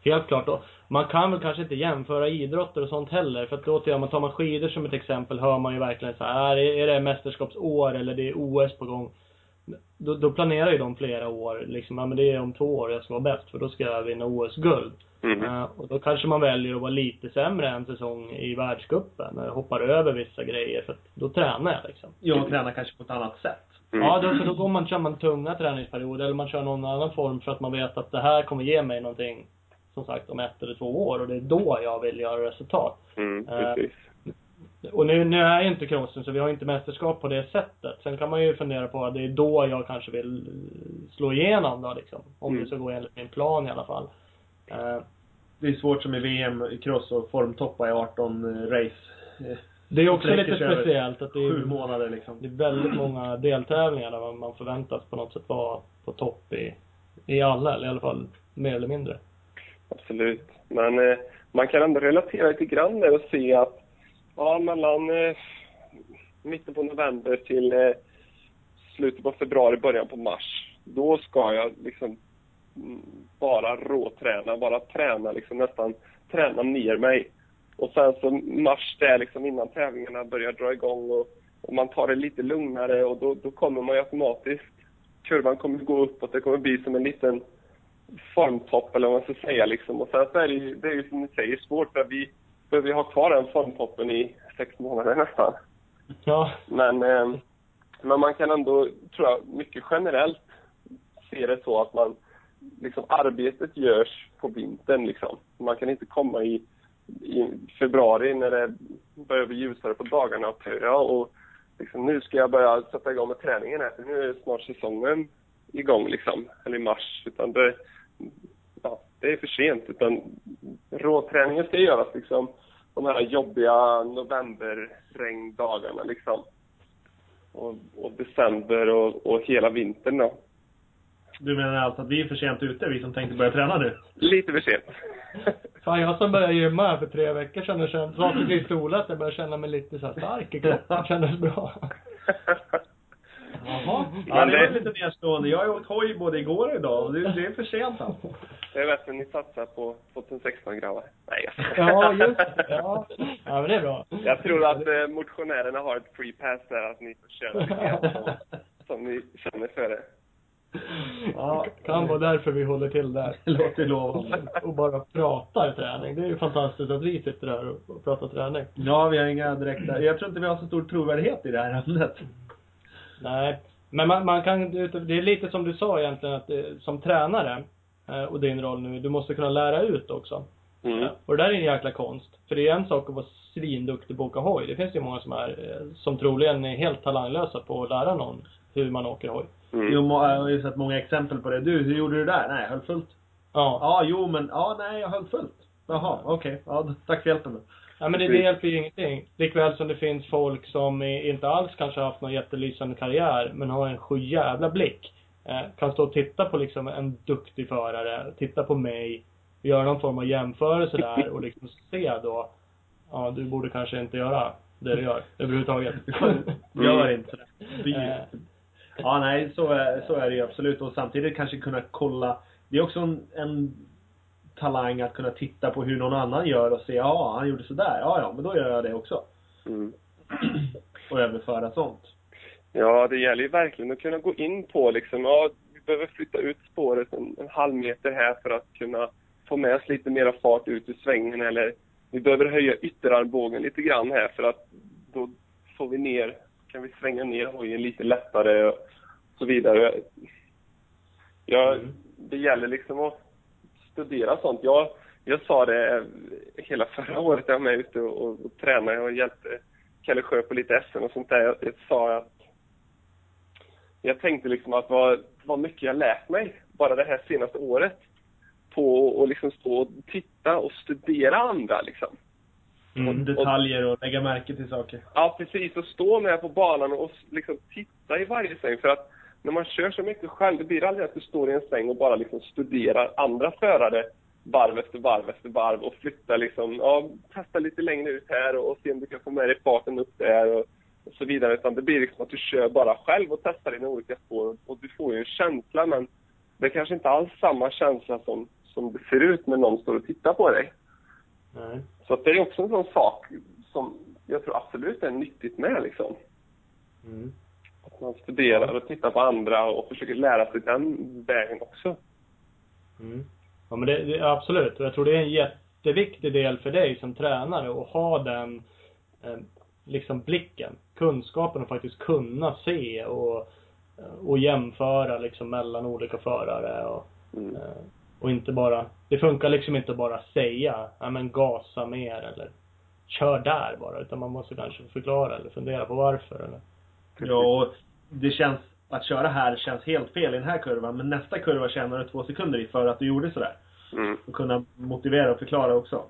helt klart. Och man kan väl kanske inte jämföra idrotter och sånt heller. För att tar man, tar man skidor som ett exempel hör man ju verkligen så här, är det mästerskapsår eller det är OS på gång. Då, då planerar ju de flera år liksom, ja men det är om två år jag ska vara bäst för då ska jag vinna OS-guld. Mm. Uh, och då kanske man väljer att vara lite sämre en säsong i världscupen. Hoppar över vissa grejer för att då tränar jag liksom. Ja, tränar kanske på ett annat sätt. Mm. Ja, då, så då går man, kör man tunga träningsperioder eller man kör någon annan form för att man vet att det här kommer ge mig någonting som sagt om ett eller två år och det är då jag vill göra resultat. Mm, eh, precis. och nu, nu är inte crossen så vi har inte mästerskap på det sättet. Sen kan man ju fundera på att det är då jag kanske vill slå igenom då liksom. Om mm. det ska gå enligt min plan i alla fall. Uh, det är svårt som i VM i cross och formtoppa i 18 race. Det är också lite speciellt att det är, sju månader liksom. Det är väldigt många deltävlingar där man förväntas på något sätt vara på topp i, i alla, eller i alla fall mer eller mindre. Absolut. Men eh, man kan ändå relatera lite grann där och se att ja, mellan eh, mitten på november till eh, slutet på februari, början på mars, då ska jag liksom mm, bara råträna, bara träna liksom nästan träna ner mig. Och sen så mars där liksom innan tävlingarna börjar dra igång och, och man tar det lite lugnare och då, då kommer man ju automatiskt, kurvan kommer gå uppåt, det kommer bli som en liten formtopp eller vad man ska säga liksom. Och sen så är det ju, det är ju som ni säger svårt för vi behöver ha kvar den formtoppen i sex månader nästan. Ja. Men, eh, men man kan ändå, tror jag, mycket generellt se det så att man, liksom arbetet görs på vintern liksom. Man kan inte komma i, i februari när det börjar bli ljusare på dagarna och töja och liksom, nu ska jag börja sätta igång med träningen här, för nu är snart säsongen igång liksom, eller i mars. Utan det, ja, det är för sent. Utan råträningen ska göras liksom de här jobbiga novemberregndagarna liksom. Och, och december och, och hela vintern då. Du menar alltså att vi är för sent ute, vi som tänkte börja träna nu? Lite för sent. [LAUGHS] Fan, jag som började gymma här för tre veckor sedan och kände, att det solat, jag började känna mig lite så här stark i kroppen. [LAUGHS] Kändes bra. [LAUGHS] Jaha. Men Ja, det var det- lite nedslående. Jag har åkt hoj både igår och idag och det, det är för sent alltså. Det är bättre ni satsar på 2016 grabbar. Nej, jag Ja, just det. [LAUGHS] Ja. ja, men det är bra. Jag tror att eh, motionärerna har ett free pass där, att ni får köra lite [LAUGHS] som, ni känner för det. Ja, kan vara därför vi håller till där. Låter lovande. Och bara pratar träning. Det är ju fantastiskt att vi sitter här och och pratar träning. Ja, vi har inga direkta... Jag tror inte vi har så stor trovärdighet i det här ämnet. Nej. Men man, man kan, det är lite som du sa egentligen att det, som tränare, eh, och din roll nu, du måste kunna lära ut också. Mm. Och det där är en jäkla konst. För det är en sak att vara svinduktig på att åka hoj. Det finns ju många som är, eh, som troligen är helt talanglösa på att lära någon hur man åker hoj. Mm. Jo, jag har ju sett många exempel på det. Du, hur gjorde du där? Nej, jag höll fullt. Ja. Ja, jo, men... Ja, nej, jag höll fullt. Jaha, okej. Ja, d- tack för hjälpen. Ja men det, det hjälper ju ingenting. Likväl som det finns folk som inte alls kanske har haft någon jättelysande karriär, men har en sjujävla blick. Eh, kan stå och titta på liksom en duktig förare, titta på mig, göra någon form av jämförelse där och liksom se då, ja du borde kanske inte göra det du gör överhuvudtaget. [LAUGHS] Gör inte det. Eh, Ja, nej, så är, så är det ju absolut. Och samtidigt kanske kunna kolla. Det är också en, en talang att kunna titta på hur någon annan gör och se, ja, han gjorde sådär. Ja, ja, men då gör jag det också. Mm. [CLEARS THROAT] Och överföra sånt. Ja, det gäller ju verkligen att kunna gå in på liksom, ja, vi behöver flytta ut spåret en, en halv meter här för att kunna få med oss lite mera fart ut ur svängen eller vi behöver höja ytterarmbågen lite grann här för att då får vi ner, kan vi svänga ner hojen lite lättare och så vidare. Ja, det gäller liksom att studera sånt. Jag, jag sa det hela förra året jag var med ute och, och, och tränade och hjälpte Kalle Sjö på lite SM och sånt där. Jag, jag sa att jag tänkte liksom att vad, vad mycket jag lärt mig bara det här senaste året på att liksom stå och titta och studera andra liksom. Och detaljer och lägga märke till saker. Ja, precis. Och stå med på banan och liksom titta i varje sväng. För att när man kör så mycket själv, det blir aldrig att du står i en sväng och bara liksom studerar andra förare varv efter varv efter varv och flyttar liksom, ja, testa lite längre ut här och, och se om du kan få med dig farten upp där och, och så vidare. Utan det blir liksom att du kör bara själv och testar dina olika spår och du får ju en känsla men det är kanske inte alls samma känsla som, som det ser ut när någon står och tittar på dig. Nej. Så det är också en sån sak som jag tror absolut är nyttigt med liksom. Mm. Att man studerar och tittar på andra och försöker lära sig den vägen också. Mm. Ja men det, det, absolut. Jag tror det är en jätteviktig del för dig som tränare att ha den eh, liksom blicken, kunskapen att faktiskt kunna se och, och jämföra liksom mellan olika förare och, Mm. eh, och inte bara, det funkar liksom inte bara säga, ja men gasa mer eller kör där bara, utan man måste kanske förklara eller fundera på varför eller. Ja, och det känns, att köra här känns helt fel i den här kurvan, men nästa kurva tjänar du två sekunder i för att du gjorde sådär. Mm. Och kunna motivera och förklara också.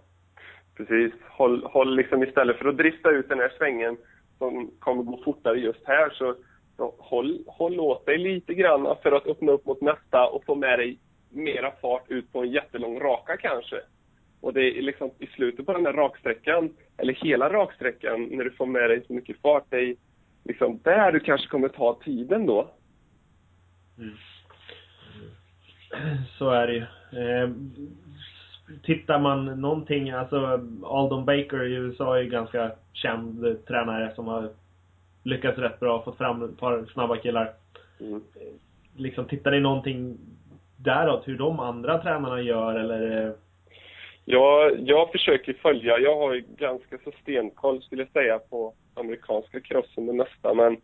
Precis. Håll, håll liksom istället för att drifta ut den här svängen som kommer gå fortare just här så, så håll, håll åt dig lite grann för att öppna upp mot nästa och få med dig mera fart ut på en jättelång raka kanske. Och det är liksom i slutet på den här raksträckan, eller hela raksträckan, när du får med dig så mycket fart, det är liksom där du kanske kommer ta tiden då. Så är det ju. Eh, tittar man någonting, alltså Aldon Baker i USA är ju ganska känd eh, tränare som har lyckats rätt bra, fått fram ett par snabba killar. Mm. Liksom, tittar ni någonting däråt hur de andra tränarna gör eller? Ja, jag försöker följa. Jag har ju ganska så stenkoll skulle jag säga på amerikanska crossen det mesta. Men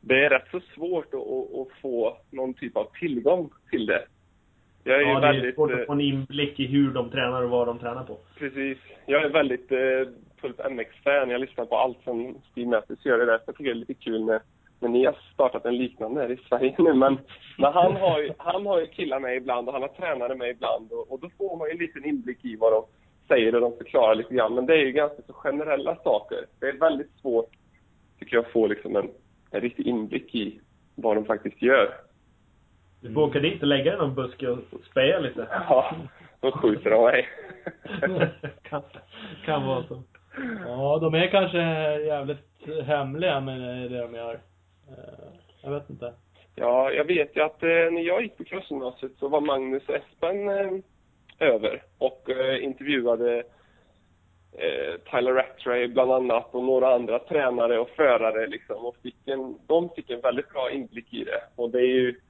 det är rätt så svårt att, att, att få någon typ av tillgång till det. Jag är ja, det väldigt, är svårt att eh, få en inblick i hur de tränar och vad de tränar på. Precis. Jag är väldigt eh, fullt MX-fan. Jag lyssnar på allt som Steve Matthews gör. Det där. Jag tycker det är lite kul med men ni har startat en liknande här i Sverige nu. Men, men han, har ju, han har ju killar med ibland och han har tränare med ibland. Och, och då får man ju en liten inblick i vad de säger och de förklarar lite grann. Men det är ju ganska så generella saker. Det är väldigt svårt, tycker jag, att få liksom en, en riktig inblick i vad de faktiskt gör. Du åka dit och lägga dig i någon buske och speja lite. Ja, då skjuter de mig. [LAUGHS] kan, kan vara så. Ja, de är kanske jävligt hemliga med det de gör. Eh, jag vet inte. Ja, jag vet ju att eh, när jag gick på crossgymnasiet så var Magnus Espen eh, över och intervjuade Tyler Rattray bland annat och några andra tränare och förare liksom och fick en, de fick en väldigt bra inblick i det. Och det är ju,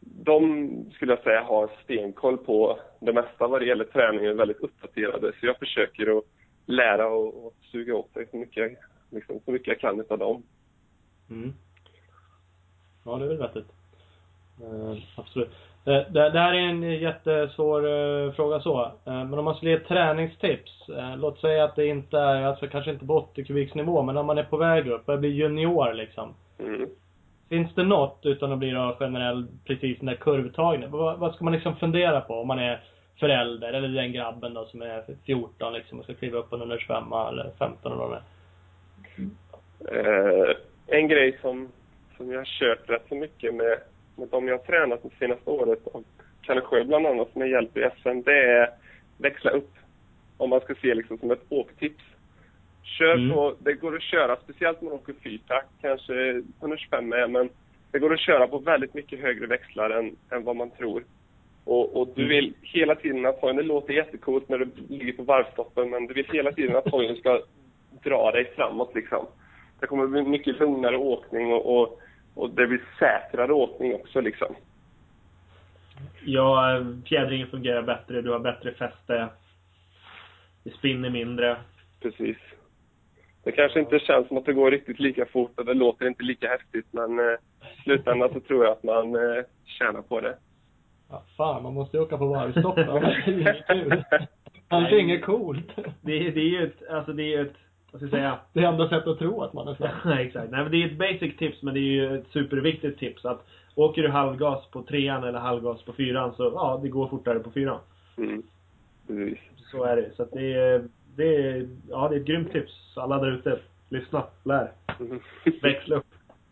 de skulle jag säga har stenkoll på det mesta vad det gäller träning och väldigt uppdaterade så jag försöker att lära och, och suga åt sig så mycket, liksom, så mycket jag kan utav dem. Mm. Ja, det är väl vettigt. Uh, absolut. Uh, det, det, här är en jättesvår uh, fråga så. men om man skulle ge träningstips. låt säga att det inte är, alltså kanske inte på 80 kubiksnivå, men om man är på väg upp, börjar bli junior liksom. Mm. Finns det något, utan att bli då generell, precis den där kurvtagningen. Vad, vad ska man liksom fundera på om man är förälder, eller den grabben då som är 14 liksom och ska kliva upp på en 125 eller 15 eller vad det är? en grej som som jag har kört rätt så mycket med, med de jag har tränat det senaste året och Kalle Sjö bland annat som är hjälp i SM, det är växla upp. Om man ska se liksom som ett åktips. Kör mm. på, det går att köra, speciellt om man åker fyrtakt, kanske 125 med, men det går att köra på väldigt mycket högre växlar än, än vad man tror. Och, och du mm. vill hela tiden att hojen, det låter jättecoolt när du ligger på varvstoppen, men du vill hela tiden att hojen ska dra dig framåt liksom. Det kommer bli mycket lugnare åkning och, och och det blir säkrare åkning också liksom. Ja, fjädringen fungerar bättre, du har bättre fäste. Det spinner mindre. Precis. Det kanske inte känns som att det går riktigt lika fort och det låter inte lika häftigt men eh, i slutändan så tror jag att man eh, tjänar på det. Ja, fan, man måste ju åka på varvstopp. [LAUGHS] Det är inget kul. Kanske inget coolt. Det, det är ju ett, alltså det är ett vad ska jag säga? Det är enda sättet att tro att man är snabb. [LAUGHS] Nej, exakt. Nej, men det är ett basic tips, men det är ju ett superviktigt tips. Att åker du halvgas på trean eller halvgas på fyran så, ja, det går fortare på fyran. Mm. Precis. Så är det. Så att det är, det är, ja, det är ett grymt tips. Alla där ute, lyssna, lär. Mm. Växla upp.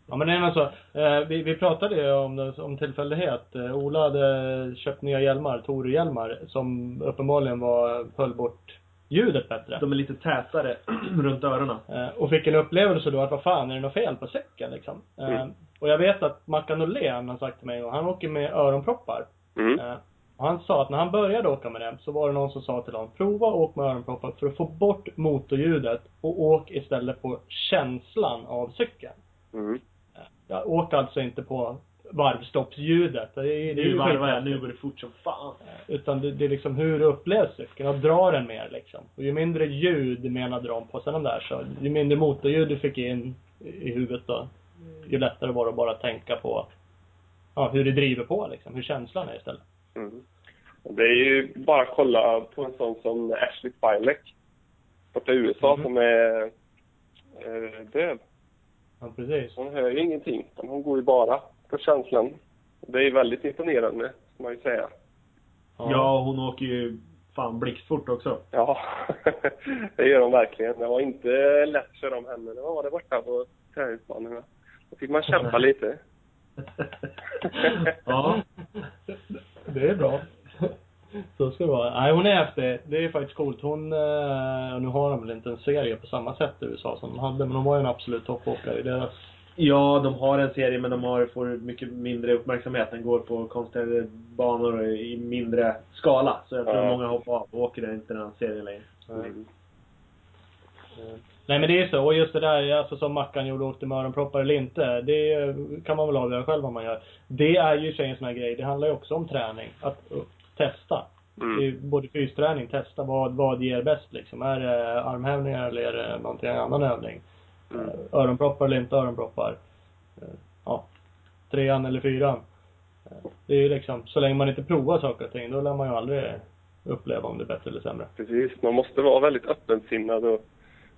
Ja men det är nog så. Eh, vi, vi pratade ju om, om tillfällighet. Eh, Ola hade köpt nya hjälmar, Toru-hjälmar, som uppenbarligen var, höll bort ljudet bättre. De är lite tätare [CLEARS THROAT] runt öronen. Eh, och fick en upplevelse då att vad fan, är det något fel på cykeln liksom? Eh, mm. Och jag vet att Mackan Norlén har sagt till mig, och han åker med öronproppar. Mm. Eh, och han sa att när han började åka med det så var det någon som sa till honom, prova att åka med öronproppar för att få bort motorljudet och åk istället på känslan av cykeln. Mm. Jag åk alltså inte på varvstoppsljudet. Det är, det är nu varvar jag, nu går det fort som fan. Utan det, det är liksom hur du upplevs cykeln och drar den mer liksom. Och ju mindre ljud menade de på sen de där så, ju mindre motorljud du fick in i huvudet då, ju lättare var det att bara tänka på ja, hur det driver på liksom, hur känslan är istället. Mm. Det är ju bara att kolla på en sån som Ashley Spilek borta i USA mm. som är eh, döv. Ja, precis. Hon hör ju ingenting. Hon går ju bara på känslan. Det är väldigt imponerande, ska man ju säga. Ja, ja hon åker ju fan blixtfort också. Ja, [LAUGHS] det gör hon verkligen. Det var inte lätt att köra om henne. Det var det borta på träningsbanorna. Då fick man kämpa lite. [LAUGHS] ja, det är bra. Så ska det vara. Nej, hon är häftig. Det är faktiskt coolt. Hon, eh, nu har de väl inte en serie på samma sätt i USA som de hade, men hon var ju en absolut toppåkare i deras Ja, de har en serie men de har, får mycket mindre uppmärksamhet. Den går på konstiga banor i mindre skala. Så jag tror ja. många hoppar av och åker inte den serien längre. Mm. Nej men det är så, och just det där, alltså som Mackan gjorde, åkte med öronproppar eller inte. Det kan man väl avgöra själv vad man gör. Det är ju en sån här grej, det handlar ju också om träning. Att uh, testa. Mm. Det är både fysträning, testa vad, vad ger bäst liksom. Är det armhävningar eller är det någonting annan övning? Mm. Eh, Öronproppar eller inte öronproppar? Eh, Ja. Trean eller fyran? Eh, Det är ju liksom, så länge man inte provar saker och ting, då lär man ju aldrig uppleva om det är bättre eller sämre. Precis, man måste vara väldigt öppensinnad och,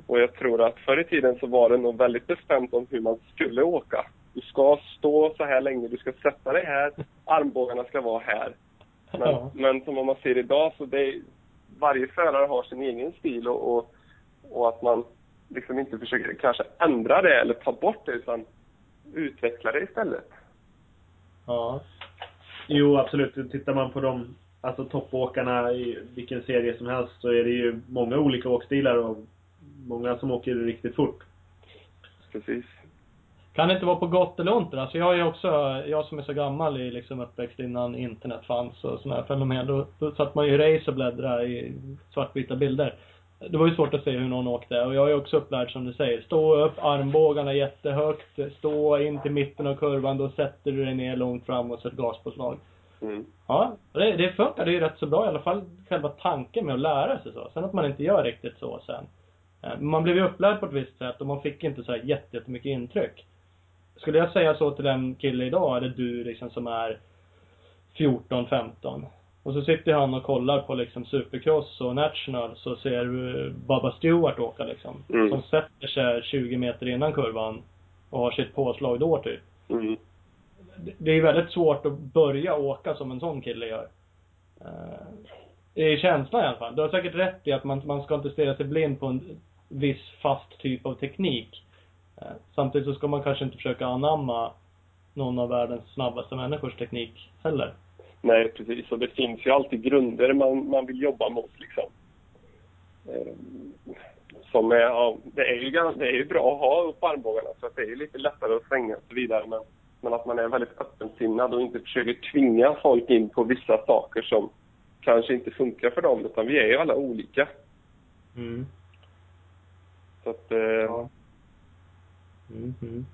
och jag tror att förr i tiden så var det nog väldigt bestämt om hur man skulle åka. Du ska stå så här länge, du ska sätta dig här, [LAUGHS] armbågarna ska vara här. Men, Ja. men som man ser idag så det är, varje förare har sin egen stil och, och, och att man liksom inte försöker kanske ändra det eller ta bort det utan utveckla det istället. Ja. Jo, absolut. Tittar man på de alltså toppåkarna i vilken serie som helst så är det ju många olika åkstilar och många som åker riktigt fort. Precis. Kan det inte vara på gott eller ont Alltså jag är också, jag som är så gammal i liksom uppväxt innan internet fanns och sådana här fenomen. Då, då satt man ju i race och bläddrade i svartvita bilder. Det var ju svårt att se hur någon åkte och jag är också upplärd som du säger. Stå upp, armbågarna jättehögt, stå in till mitten av kurvan, då sätter du dig ner långt fram och sätter gaspåslag. Mm. Ja, det, det funkar ju rätt så bra i alla fall själva tanken med att lära sig så. Sen att man inte gör riktigt så sen. Eh, Man blev ju upplärd på ett visst sätt och man fick inte så här jätte- jättemycket intryck. Skulle jag säga så till en kille idag, eller du liksom som är 14, 15. Och så sitter han och kollar på liksom supercross och national så ser du Bubba Stewart åka liksom. Mm. Som sätter sig 20 meter innan kurvan och har sitt påslag då typ Mm. det- är väldigt svårt att börja åka som en sån kille gör. Eh, Det är känslan i alla fall. Du har säkert rätt i att man, man ska inte stirra sig blind på en viss fast typ av teknik. Eh, Samtidigt så ska man kanske inte försöka anamma någon av världens snabbaste människors teknik heller. Nej, precis. Och det finns ju alltid grunder man, man vill jobba mot liksom. Eh, Som är, ja, det är ju gans- det är ju bra att ha upp armbågarna så att det är ju lite lättare att svänga och så vidare. Men, men att man är väldigt öppensinnad och inte försöker tvinga folk in på vissa saker som kanske inte funkar för dem. Utan vi är ju alla olika. Mm. Så att, eh, Ja. Mm, mm.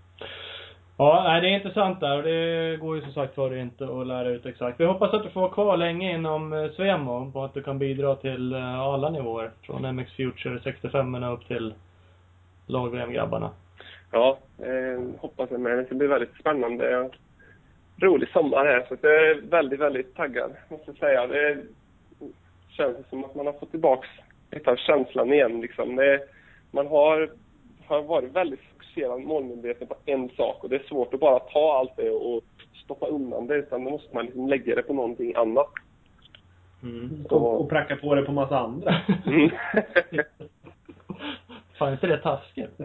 Ja, nej, det är intressant där och det går ju som sagt var inte att lära ut exakt. Vi hoppas att du får vara kvar länge inom eh, Svemo och att du kan bidra till eh, alla nivåer. Från MX Future 65 upp till lag-VM-grabbarna. Ja, eh, hoppas jag med. Det ska bli väldigt spännande. Rolig sommar här, så jag är väldigt, väldigt taggad, måste jag säga. Det känns som att man har fått tillbaks lite av känslan igen. Liksom. Det, man har, har varit väldigt fokuserad, målmedveten på en sak och det är svårt att bara ta allt det och stoppa undan det, utan då måste man liksom lägga det på någonting annat. Mm. Och, och pracka på det på massa andra. Mm. [LAUGHS] Fan, inte det taskigt? [LAUGHS]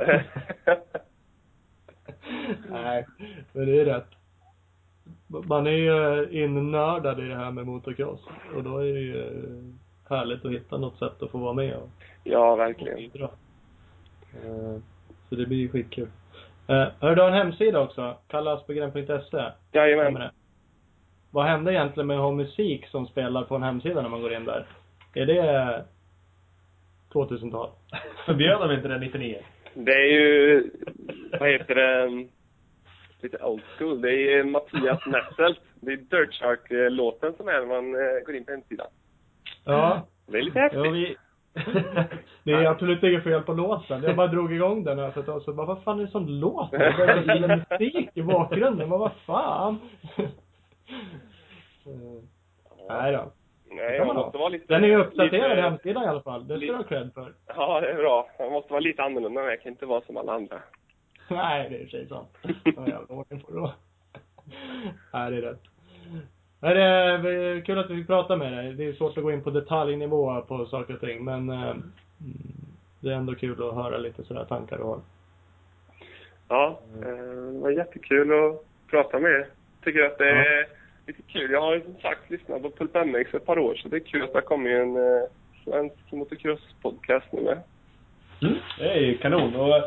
Nej, men det är rätt. Man är ju eh, innördad i det här med motocross. Och då är det ju eh, härligt att hitta något sätt att få vara med och ja, och verkligen. bidra. Eh, Så det blir ju skitkul. Eh, Hörru, du har en hemsida också. Kallasbegren.se. Stämmer Jajamän. Vad hände egentligen med att ha musik som spelar på en hemsida när man går in där? Är det 2000-tal? [LAUGHS] Förbjöd de inte det 99? Det är ju, vad heter det, lite old school. Det är Mattias Nesselt. Det är Dirt Shark-låten som är när man eh, går in på hemsidan. Ja. Det är lite häftigt. Ja, vi... [LAUGHS] Det är absolut inget fel på låten. Jag bara drog igång den här för ett tag sedan. Vad fan är det som låter? Det börjar spela musik i bakgrunden. Men vad fan? [LAUGHS] Eh, Nej då. Nej, man man måste vara lite... Den är ju uppdaterad lite- hemsidan i alla fall. Det ska du ha cred för. Ja, det är bra. Man måste vara lite annorlunda. Jag kan inte vara som alla andra. Nej, det är i och för sig sant. [LAUGHS] Ja, jävla ordning det vara. Nej, det är rätt. Nej, det är kul att vi fick prata med dig. Det är svårt att gå in på detaljnivå på saker och ting, men eh, mm, det är ändå kul att höra lite sådär tankar du har. Ja, eh, det var jättekul att prata med er. Tycker att det är lite kul. Jag har ju som sagt lyssnat på Pulp MX ett par år, så det är kul att det har kommit en eh, svensk motocross-podcast nu med. Mm, det är ju kanon. Och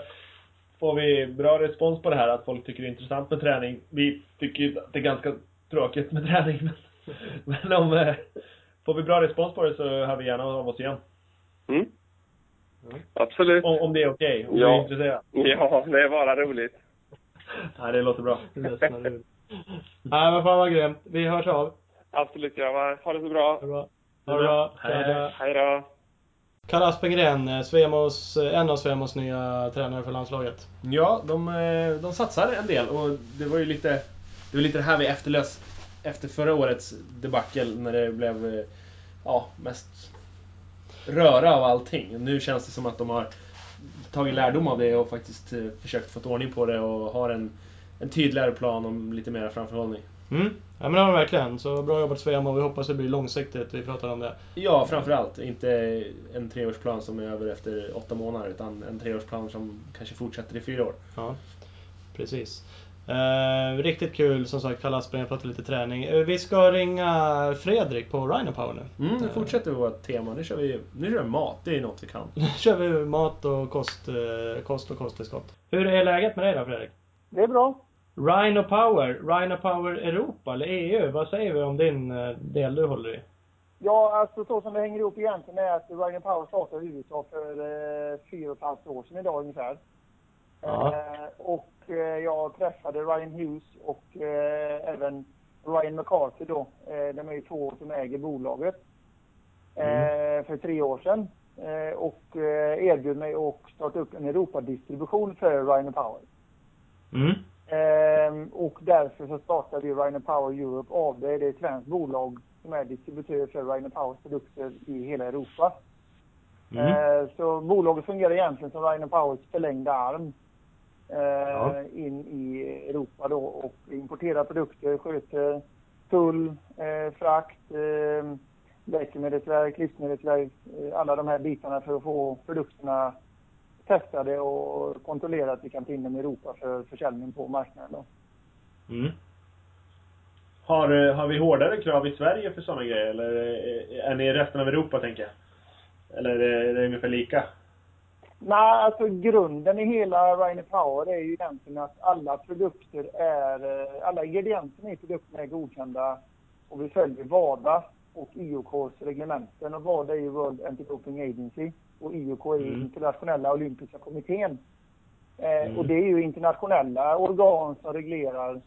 får vi bra respons på det här, att folk tycker det är intressant med träning. Vi tycker att det är ganska tråkigt med träning, men, men om... eh, Får vi bra respons på det så hör vi gärna av oss igen. Mm. Absolut. Om, om det är okej, om Ja. du är intresserad. Ja, det är bara roligt. Ja, det låter bra. [LAUGHS] Nej men fan vad grymt. Vi hörs av. Absolut grabbar. Ha det så bra. Ha det bra. Ha det bra. Hej. Hej då. Karl Aspengren, eh, Svemos, eh, en av Svemos nya tränare för landslaget. Ja, de, eh, de satsar en del och det var ju lite det var lite det här vi efterlös efter förra årets debacle när det blev eh, ja, mest röra av allting. Nu känns det som att de har tagit lärdom av det och faktiskt eh, försökt få ordning på det och har en, en tydligare plan om lite mer framförhållning. Mm. Ja men det har verkligen. Så bra jobbat Svemo. Vi hoppas det blir långsiktigt. Vi pratar om det. Ja, framförallt. Inte en treårsplan som är över efter åtta månader utan en treårsplan som kanske fortsätter i fyra år. Ja, precis. Eh, riktigt kul som sagt, Kalle Aspgren pratar lite träning. Eh, vi ska ringa Fredrik på Rhino Power nu. Mm, nu fortsätter vi vårt tema. Nu kör vi, nu kör vi mat. Det är något vi kan. [LAUGHS] Nu kör vi mat och kost, eh, kost och kosttillskott. Hur är läget med dig då Fredrik? Det är bra. Rhino Power, Rhino Power Europa eller EU, vad säger vi om din eh, del du håller i? Ja, alltså så som det hänger ihop egentligen är att Ryan Power startade i USA för eh, fyra och ett halvt år sedan idag ungefär. Ja. Eh, och eh, jag träffade Ryan Hughes och eh, även Ryan McCarthy då. Eh, de är ju två som äger bolaget. Eh, för tre år sedan. Eh, och eh, erbjöd mig att starta upp en Europadistribution för Ryan Power. Mm. Ehm, och därför så startade vi Rhino Power Europe AB. Det är ett svenskt bolag som är distributör för Rhino Powers produkter i hela Europa. Mm. Så bolaget fungerar egentligen som Rhino Powers förlängda arm eh, Ja. in i Europa då och importerar produkter, sköter tull, eh, frakt, eh, läkemedelsverk, livsmedelsverk, eh, alla de här bitarna för att få produkterna testade och kontrollera att vi kan ta in dem i Europa för försäljning på marknaden. Då. Mm. Har, eh, har vi hårdare krav i Sverige för sådana grejer? Eller eh, är ni i resten av Europa, tänker jag? Eller är det ungefär lika? Nej, alltså grunden i hela Rhino Power är ju egentligen att alla produkter är, eh, alla ingredienserna i produkterna är godkända och vi följer WADA och IOKs reglementen. Och WADA är ju World Anti-Doping Agency och IOK är Mm. Internationella Olympiska Kommittén. Eh, Mm. Och det är ju internationella organ som reglerar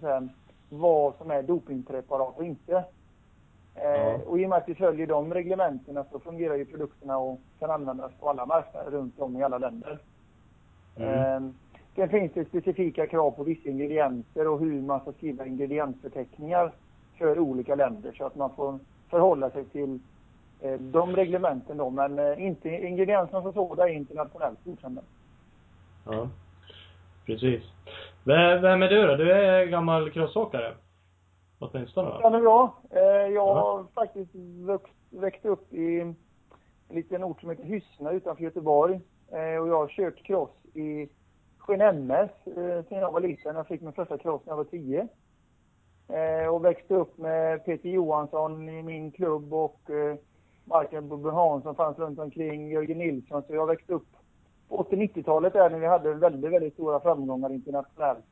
jag, vad som är dopingpreparat och inte. Eh, Ja. Och i och med att vi följer de reglementena så fungerar ju produkterna och kan användas på alla marknader runt om i alla länder. Mm. Eh, Sen finns det specifika krav på vissa ingredienser och hur man ska skriva ingrediensförteckningar för olika länder så att man får förhålla sig till eh, de reglementen då. Men eh, inte ingredienserna som sådana är internationellt godkända. Ja, precis. Vem är du då? Du är gammal crossåkare? Åtminstone Ja, va? men bra. Eh, jag Ja. har faktiskt växt, växt upp i en liten ort som heter Hyssna utanför Göteborg. Eh, och jag har kört cross i Sjön MS eh, sedan jag var liten. Jag fick min första cross när jag var tio. Och växte upp med Peter Johansson i min klubb och Martin Bubbe Hansson fanns runt omkring, Jörgen Nilsson. Så jag växte upp på 80-90-talet där när vi hade väldigt, väldigt stora framgångar internationellt.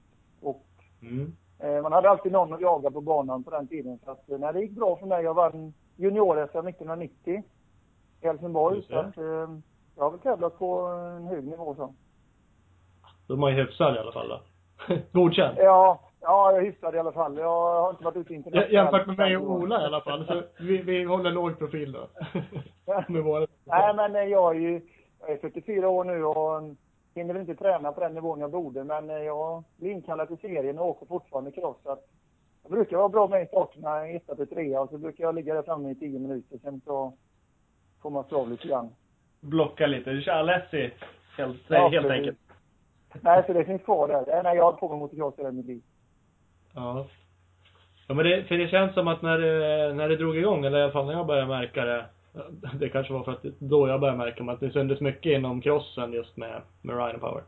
Och Mm. Eh, Man hade alltid någon att jaga på banan på den tiden. Så att, eh, nej, det gick bra för mig. Jag vann junior-SM 1990 i Helsingborg. Så att, eh, jag har väl tävlat på en hög nivå så. De har ju hyfsad i alla fall då. [LAUGHS] Godkänd. Ja, ja, jag är hyfsad i alla fall. Jag har inte varit ute internationellt. Jämfört med mig och Ola i alla fall. Så vi, vi håller låg profil då. [LAUGHS] med våra... Nej, men jag är ju jag är 44 år nu och hinner väl inte träna på den nivån jag borde. Men eh, jag blir inkallad till serien och åker fortfarande cross. Så att jag brukar vara bra med i starterna, etta till trea. Och så brukar jag ligga där framme i 10 minuter. Sen så får man slå av lite grann. Blocka lite. Du kör Alessi. Helt, Ja, helt enkelt. Nej, så det finns kvar där. Nej, jag har hållit på med motocross hela mitt liv. Ja. Ja men det, för det känns som att när det, när det drog igång, eller i alla fall när jag började märka det. [LAUGHS] Det kanske var för att då jag började märka att det syntes mycket inom crossen just med, med Rhino Power.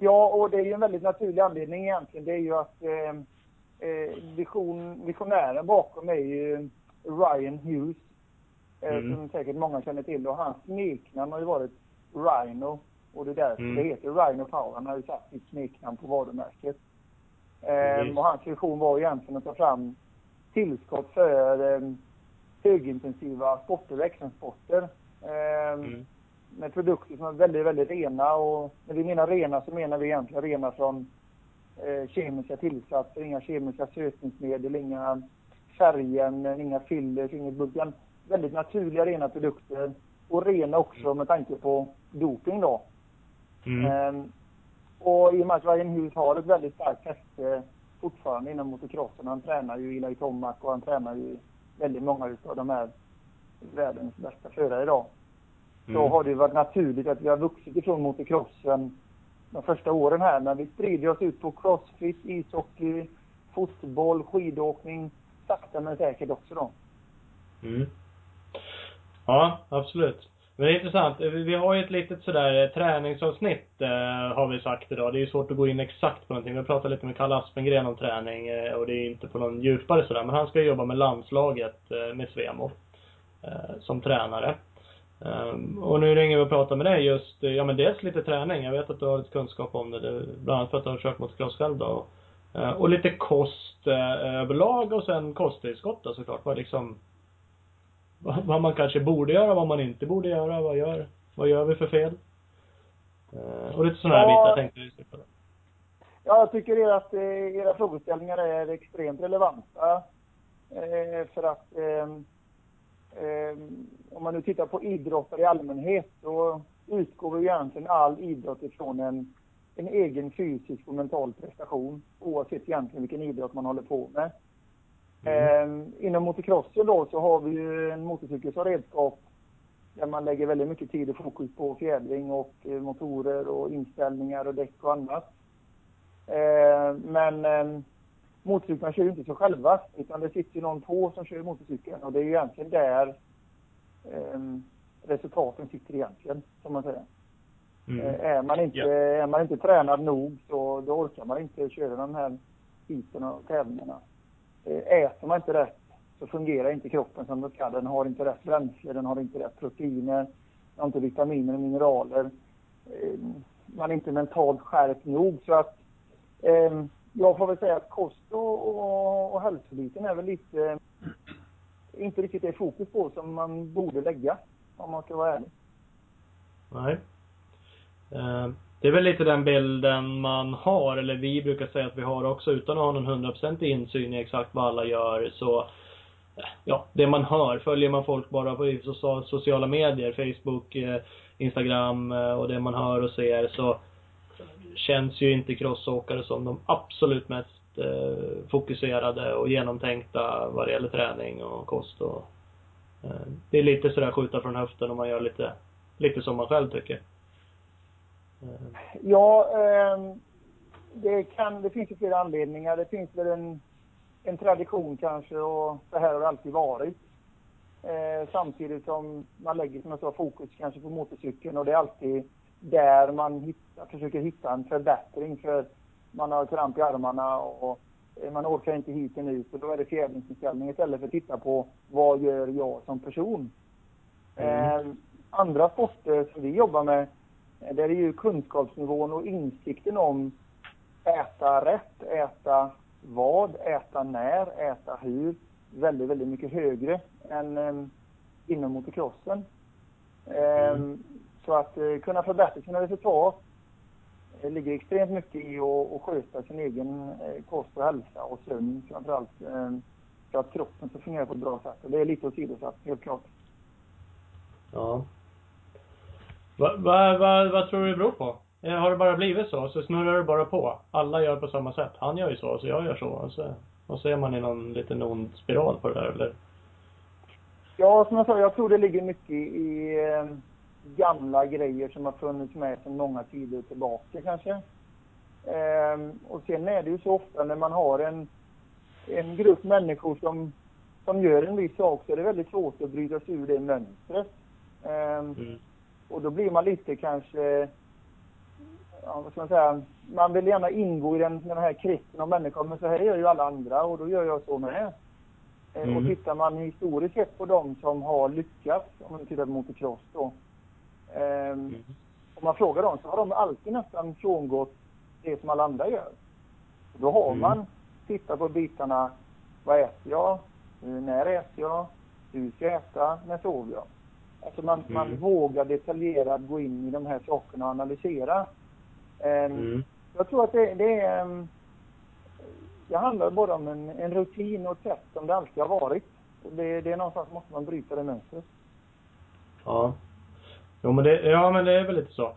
Ja, och det är ju en väldigt naturlig anledning egentligen. Det är ju att eh, eh, vision, visionären bakom är ju Ryan Hughes. Eh, Mm. Som säkert många känner till. Och hans smeknamn har ju varit Rhino. Och det är därför Mm. det heter Rhino Power. Han har ju satt sitt smeknamn på varumärket. Eh, och hans vision var egentligen att ta fram tillskott för eh, högintensiva sporter och actionsporter. Eh, mm. Med produkter som är väldigt, väldigt rena och när vi menar rena så menar vi egentligen rena från eh, kemiska tillsatser, inga kemiska sötningsmedel, inga färgen, inga fillers, inget bulk. Väldigt naturliga, rena produkter. Och rena också med tanke på doping då. Mm. Eh, och i och med att Ryan Hughes har ett väldigt starkt fäste fortfarande inom motocrossen. Han tränar ju Eli Tomac och han tränar ju väldigt många utav de här världens bästa förare idag. Mm. Så har det varit naturligt att vi har vuxit ifrån motocrossen de första åren här. Men vi sprider oss ut på crossfit, ishockey, fotboll, skidåkning. Sakta men säkert också då. Mm. Ja, absolut. Men det är intressant. Eh, vi har ju ett litet sådär eh, träningsavsnitt eh, har vi sagt idag. Det är ju svårt att gå in exakt på någonting. Vi har pratat lite med Kalle Aspengren om träning eh, och det är inte på någon djupare sådär. Men han ska jobba med landslaget eh, med Svemo eh, som tränare. Ehm, och nu ringer vi och pratar med dig just, eh, ja men dels lite träning. Jag vet att du har lite kunskap om det. bland annat för att du har kört mot Klas själv då. Och lite kost överlag och sen kosttillskott då såklart. Vad liksom, vad man kanske borde göra, vad man inte borde göra. Vad gör, vad gör vi för fel? Uh, och lite sådana här ja, bitar tänkte vi på. Ja, jag tycker er att era frågeställningar är extremt relevanta. för att ehm, eh, om man nu tittar på idrottare i allmänhet så utgår ju egentligen all idrott ifrån en, en egen fysisk och mental prestation oavsett egentligen vilken idrott man håller på med. Mm. Eh, inom motocrossen då så har vi ju en motorcykel som redskap där man lägger väldigt mycket tid och fokus på fjädring och eh, motorer och inställningar och däck och annat. Eh, men eh, motorcyklarna kör ju inte sig själva utan det sitter ju någon på som kör motorcykeln och det är ju egentligen där eh, resultaten sitter egentligen, som man säger. Mm. Eh, är, man inte, yeah. är man inte tränad nog så då orkar man inte köra de här heaten och tävlingarna. Eh, äter man inte rätt så fungerar inte kroppen som den ska. Den har inte rätt bränsle, den har inte rätt proteiner, den har inte vitaminer och mineraler. Eh, man är inte mentalt skärpt nog så att eh, jag får väl säga att kost och, och, och hälsobiten är väl lite, inte riktigt det fokus på som man borde lägga, om man ska vara ärlig. Nej. Eh, det är väl lite den bilden man har, eller vi brukar säga att vi har också, utan att ha någon hundraprocentig insyn i exakt vad alla gör, så eh, ja, det man hör, följer man folk bara på sociala medier, Facebook, eh, Instagram eh, och det man hör och ser så känns ju inte crossåkare som de absolut mest fokuserade och genomtänkta vad det gäller träning och kost och Det är lite sådär skjuta från höften och man gör lite, lite som man själv tycker. Eh. Ja, eh, det kan, det finns ju flera anledningar. Det finns väl en, en tradition kanske och så här har det alltid varit. Eh, samtidigt som man lägger, som jag sa, fokus kanske på motorcykeln och det är alltid där man hitta, försöker hitta en förbättring för man har kramp i armarna och man orkar inte hit och ut och då är det fjädringsinställning istället för att titta på vad gör jag som person. Mm. Eh, andra sporter som vi jobbar med, eh, där är ju kunskapsnivån och insikten om äta rätt, äta vad, äta när, äta hur väldigt, väldigt mycket högre än eh, inom motocrossen. Mm. Eh, så att eh, kunna förbättra sina resultat det ligger extremt mycket i att, att sköta sin egen eh, kost och hälsa och sömn framförallt eh, för att kroppen ska fungera på ett bra sätt. Och det är lite åsidosatt, helt klart. Ja. Vad va, va, va tror du det beror på? Eh, har det bara blivit så? Så snurrar det bara på? Alla gör på samma sätt. Han gör ju så, så jag gör så. Och så, och så är man i någon liten ond spiral på det där, eller? Ja, som jag sa, jag tror det ligger mycket i gamla grejer som har funnits med sedan många tider tillbaka kanske. Ehm, och sen är det ju så ofta när man har en, en grupp människor som, som gör en viss sak så är det väldigt svårt att bryta sig ur det mönstret. Ehm, mm. Och då blir man lite kanske, ja, vad ska man säga, man vill gärna ingå i den, den här kretsen av människor, men så här gör ju alla andra och då gör jag så med. Ehm, mm. Och tittar man historiskt sett på de som har lyckats, om man tittar på motocross då, Mm. Om man frågar dem så har de alltid nästan frångått det som alla andra gör. Då har mm. man tittat på bitarna. Vad äter jag? När äter jag? Hur ska jag äta? När sover jag? Alltså man, Mm. man vågar detaljerat gå in i de här sakerna och analysera. Ehm, Mm. Jag tror att det, det är... ehm, Det handlar bara om en, en rutin och ett sätt som det alltid har varit. Det, det är någonstans måste man bryta det mönstret. Ja. Jo men det, ja men det är väl lite så.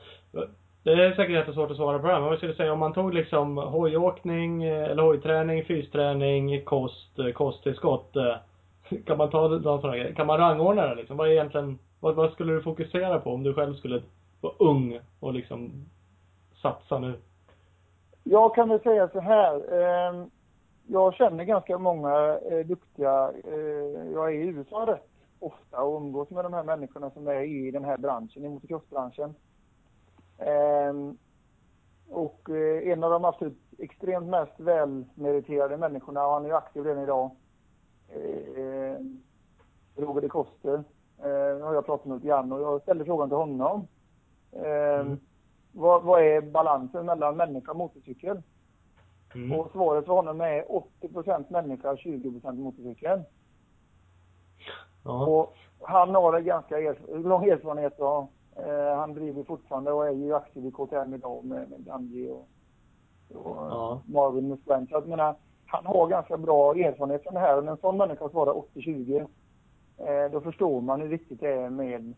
Det är säkert jättesvårt att svara på det här, men vad skulle säga om man tog liksom hojåkning, eh, eller hojträning, fysträning, kost, eh, kosttillskott. eh, Kan man ta de sådana grejer? Kan man rangordna det liksom? Vad är egentligen, vad, vad skulle du fokusera på om du själv skulle vara ung och liksom satsa nu? Jag kan väl säga så här. Ehm, jag känner ganska många eh, duktiga. eh, Jag är i USA rätt ofta och umgås med de här människorna som är i den här branschen, i motocrossbranschen. Ehm, och eh, en av de absolut extremt mest välmeriterade människorna, och han är ju aktiv redan idag, eh, Roger de Koster, eh, har jag pratat med lite grann och jag ställde frågan till honom. Ehm, Mm. vad, vad är balansen mellan människa och motorcykel? Mm. Och svaret för honom är 80% människa, 20% motorcykel. Ja. Och han har en ganska erf- lång erfarenhet och eh, han driver fortfarande och är ju aktiv i KTM idag med, med Ganji och, och Ja. Marvin Musquin. Så jag menar, han har ganska bra erfarenhet från det här. Och en sån människa svarar 80-20, eh, då förstår man hur viktigt det är med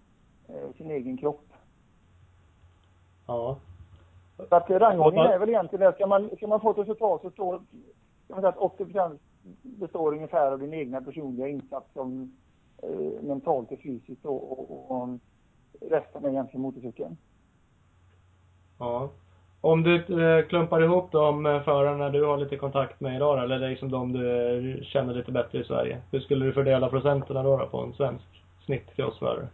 eh, sin egen kropp. Ja. Så att rangordningen är väl egentligen det. Ska man, ska man få ett resultat så står, kan man säga att 80 består ungefär av din egna personliga insats som eh, mentalt och fysiskt och, och, och resten är egentligen motorcykeln. Ja. Om du eh, klumpar ihop de eh, förarna du har lite kontakt med idag eller liksom de du känner lite bättre i Sverige. Hur skulle du fördela procenterna då, då på en svensk snittcrossförare?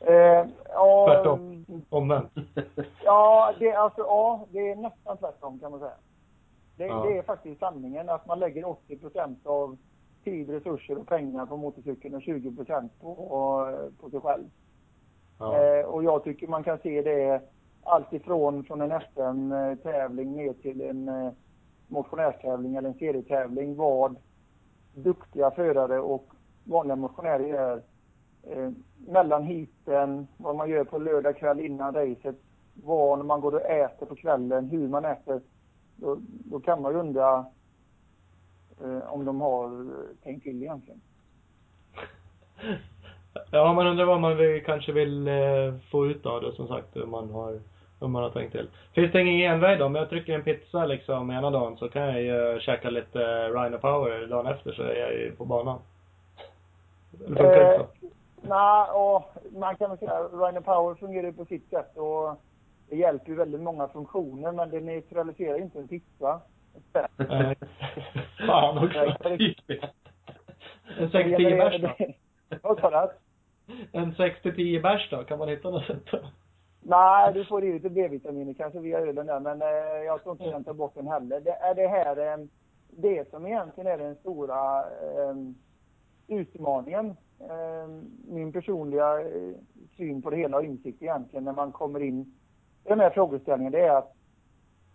Eh, ja, Tvärtom. Omvänt. [LAUGHS] Ja, det, alltså, ja, det är nästan tvärtom kan man säga. Det, Ja. det är faktiskt sanningen att man lägger 80% av tid, resurser och pengar på motorcykeln och 20 på, på sig själv. Ja. Eh, och jag tycker man kan se det allt ifrån från en SM-tävling ner till en eh, motionärstävling eller en serietävling vad duktiga förare och vanliga motionärer gör eh, mellan heaten, vad man gör på lördag kväll innan racet, vad man går och äter på kvällen, hur man äter. Då, då kan man ju undra eh, om de har eh, tänkt till egentligen. Ja, man undrar vad man vill, kanske vill eh, få ut av det som sagt, om man har, om man har tänkt till. Finns det ingen genväg då? Om jag trycker en pizza liksom ena dagen så kan jag ju käka lite eh, Rhino Power dagen efter så är jag ju på banan. Eller funkar det Eh, så? Nej, och man kan väl säga att Rhino Power fungerar ju på sitt sätt och det hjälper ju väldigt många funktioner men det neutraliserar inte en pizza. Nej. [LAUGHS] Fan också. En 6-10 bärs då? [LAUGHS] Vad sa du? En 6-10 bärs då? Kan man hitta något sätt då? Nej, du får i lite B-vitaminer kanske via ölen där, men eh, jag tror inte den tar bort den heller. Det är det här, eh, det som egentligen är den stora eh, utmaningen. Eh, min personliga eh, syn på det hela och insikt egentligen när man kommer in i den här frågeställningen, det är att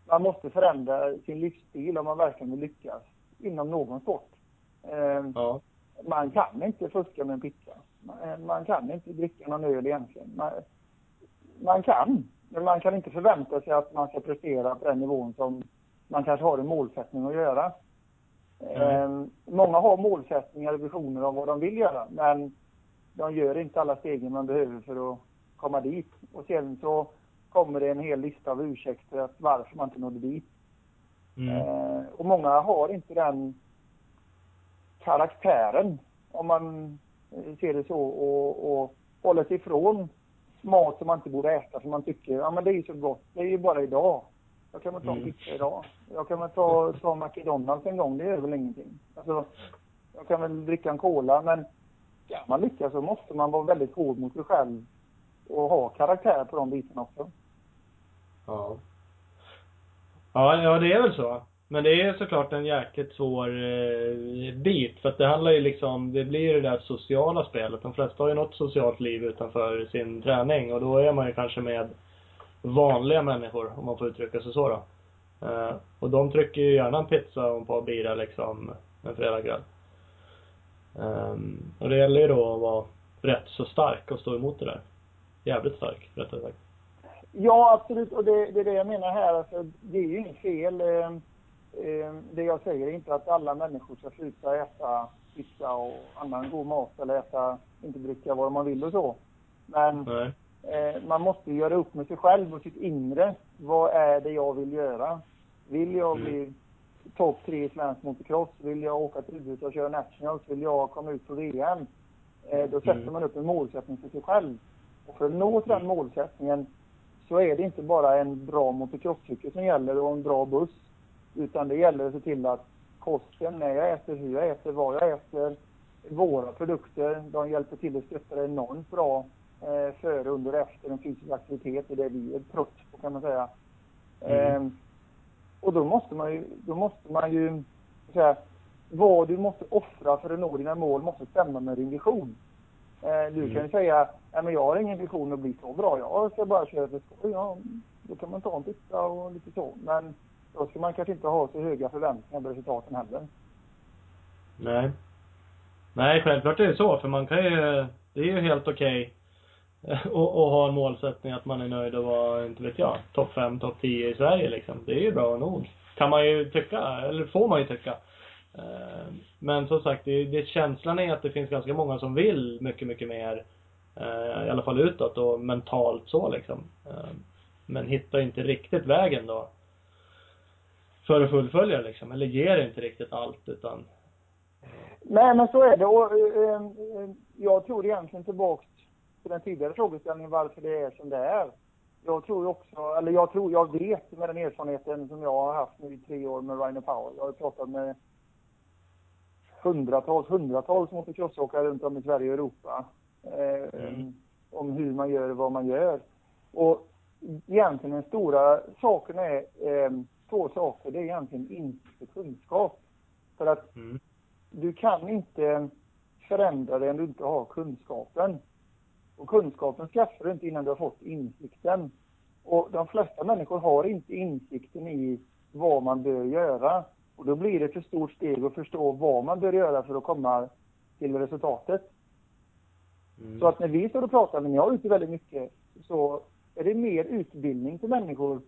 man måste förändra sin livsstil om man verkligen vill lyckas inom någon sport. Eh, Ja. man kan inte fuska med en pizza. Man, man kan inte dricka någon öl egentligen. Man, man kan, men man kan inte förvänta sig att man ska prestera på den nivån som man kanske har en målsättning att göra. Eh, många har målsättningar och visioner om vad de vill göra, men de gör inte alla stegen man behöver för att komma dit. Och sen så kommer det en hel lista av ursäkter att varför man inte nådde dit. Mm. Eh, och många har inte den karaktären, om man ser det så, och, och håller sig ifrån mat som man inte borde äta, för man tycker, ja men det är ju så gott, det är ju bara idag. Jag kan väl ta en Mm. pizza idag. Jag kan väl ta, ta McDonalds en gång, det gör väl ingenting. Alltså, jag kan väl dricka en cola, men ska man lyckas så måste man vara väldigt hård mot sig själv och ha karaktär på de bitarna också. Ja. Ja, ja det är väl så. Men det är såklart en jäkligt svår eh, bit. För att det handlar ju liksom, det blir ju det där sociala spelet. De flesta har ju något socialt liv utanför sin träning. Och då är man ju kanske med vanliga människor, om man får uttrycka sig så då. Eh, och de trycker ju gärna en pizza och en par bira liksom en fredagkväll. Eh, och det gäller ju då att vara rätt så stark och stå emot det där. Jävligt stark, rättare sagt. Ja, absolut. Och det, det är det jag menar här. Alltså, det är ju inget fel. Ehm, Eh, eh, det jag säger är inte att alla människor ska sluta äta pizza och annan god mat eller äta, inte dricka vad man vill och så. Men eh, man måste göra upp med sig själv och sitt inre. Vad är det jag vill göra? Vill jag mm. bli topp tre i svensk motocross? Vill jag åka till USA och köra nationals? Vill jag komma ut på VM? Eh, då sätter mm. man upp en målsättning för sig själv. Och för att nå den mm. målsättningen så är det inte bara en bra motocrosscykel som gäller och en bra buss. Utan det gäller att se till att kosten, när jag äter, hur jag äter, vad jag äter, våra produkter, de hjälper till att stötta enormt bra eh, före, under och efter en fysisk aktivitet. Det är det vi är trött på kan man säga. Mm. Eh, och då måste man ju, då måste man ju säga, vad du måste offra för att nå dina mål måste stämma med din vision. Eh, du mm. kan ju säga, nej men jag har ingen vision att bli så bra, jag ska bara köra för skoj. Ja, då kan man ta en titta och lite så. Men då ska man kanske inte ha så höga förväntningar på resultaten heller. Nej. Nej, självklart är det så, för man kan ju, det är ju helt okej [LAUGHS] okay att ha en målsättning att man är nöjd och vara, inte vet jag, topp 5, topp 10 i Sverige liksom. Det är ju bra nog. Kan man ju tycka, eller får man ju tycka. Eh, men som sagt, det, det, känslan är att det finns ganska många som vill mycket, mycket mer. Eh, I alla fall utåt och mentalt så liksom. Eh, men hittar inte riktigt vägen då. För att fullfölja liksom. Eller ger inte riktigt allt utan Nej, men så är det. Och, eh, jag tror egentligen tillbaks till den tidigare frågeställningen varför det är som det är. Jag tror också, eller jag tror, jag vet med den erfarenheten som jag har haft nu i tre år med Rhino Power. Jag har pratat med hundratals, hundratals motocrossåkare runt om i Sverige och Europa. Eh, mm. Om hur man gör och vad man gör. Och egentligen den stora saken är eh, två saker. Det är egentligen insikt och kunskap. För att mm. du kan inte förändra dig om du inte har kunskapen. Och kunskapen skaffar du inte innan du har fått insikten. Och de flesta människor har inte insikten i vad man bör göra. Och då blir det för stort steg att förstå vad man bör göra för att komma till resultatet. Mm. Så att när vi står och pratar, men jag är ute väldigt mycket, så är det mer utbildning till människor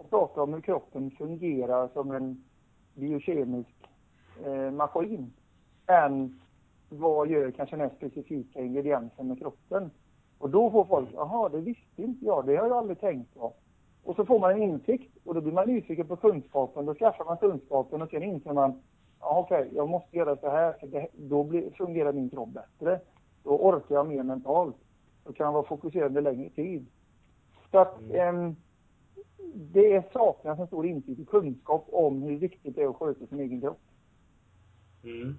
att prata om hur kroppen fungerar som en biokemisk eh, maskin än vad gör kanske den specifika ingrediensen med kroppen. Och då får folk, jaha, det visste inte jag, det har jag aldrig tänkt på. Och så får man en insikt och då blir man nyfiken på kunskapen. Då skaffar man kunskapen och sen inser man, ja okej, okay, jag måste göra så här för det, då blir, fungerar min kropp bättre. Då orkar jag mer mentalt. Då kan jag vara fokuserad längre tid. Så att mm. eh, det saknas en stor insikt och kunskap om hur viktigt det är att sköta sin egen kropp. Mm.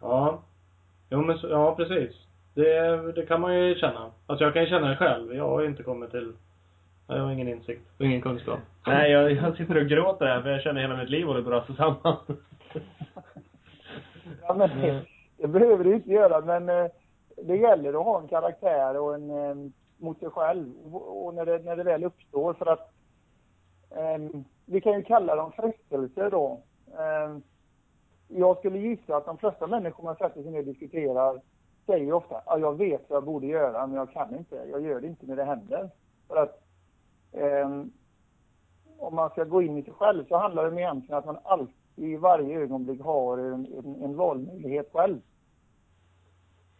Ja. Jo men ja precis. Det, det kan man ju känna. Alltså jag kan ju känna det själv. Jag har inte kommit till jag har ingen insikt och ingen kunskap. Nej, jag, jag sitter och gråter här för jag känner hela mitt liv håller på att rasa samman. ja, men det, det behöver du inte göra, men eh, det gäller att ha en karaktär och en eh, mot sig själv och när det, när det väl uppstår för att eh, vi kan ju kalla dem frestelser då. Eh, jag skulle gissa att de flesta människor man sätter sig ner och diskuterar säger ofta, ja, jag vet vad jag borde göra men jag kan inte, jag gör det inte när det händer. För att eh, om man ska gå in i sig själv så handlar det om egentligen att man alltid i varje ögonblick har en, en, en valmöjlighet själv.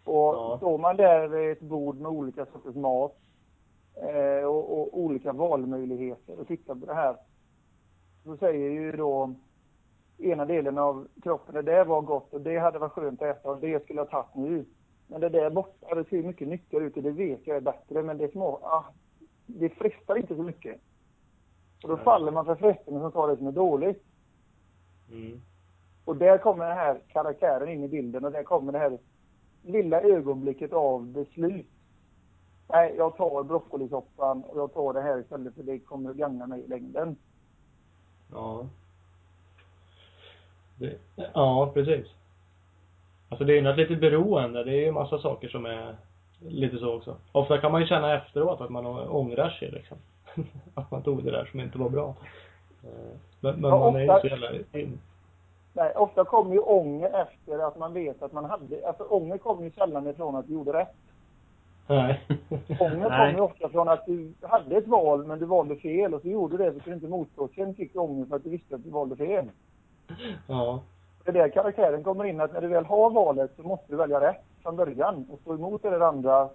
Och ja. står man där vid ett bord med olika sorters mat eh, och, och, olika valmöjligheter och tittar på det här. Så säger ju då ena delen av kroppen, det där var gott och det hade varit skönt att äta och det skulle jag tagit nu. Men det där borta, det ser mycket nyttigare ut och det vet jag är bättre. Men det små, ah, det frestar inte så mycket. Och då Nej. faller man för frestelsen som tar det som är dåligt. Mm. Och där kommer den här karaktären in i bilden och där kommer det här lilla ögonblicket av beslut. Nej, jag tar broccolisoppan och jag tar det här istället för det kommer att gagna mig i längden. Ja. Det, ja, precis. Alltså det är ju något litet beroende. Det är ju massa saker som är lite så också. Ofta kan man ju känna efteråt att man ångrar sig liksom. [LAUGHS] att man tog det där som inte var bra. Eh, men, men ja, man är ju så jävla. Nej, ofta kommer ju ånger efter att man vet att man hade... Alltså ånger kommer ju sällan ifrån att du gjorde rätt. Nej. Ånger kommer ju ofta från att du hade ett val men du valde fel och så gjorde du det så kunde inte motståndaren fick ånger för att du visste att du valde fel. Ja. Det är där karaktären kommer in, att när du väl har valet så måste du välja rätt från början och stå emot den andra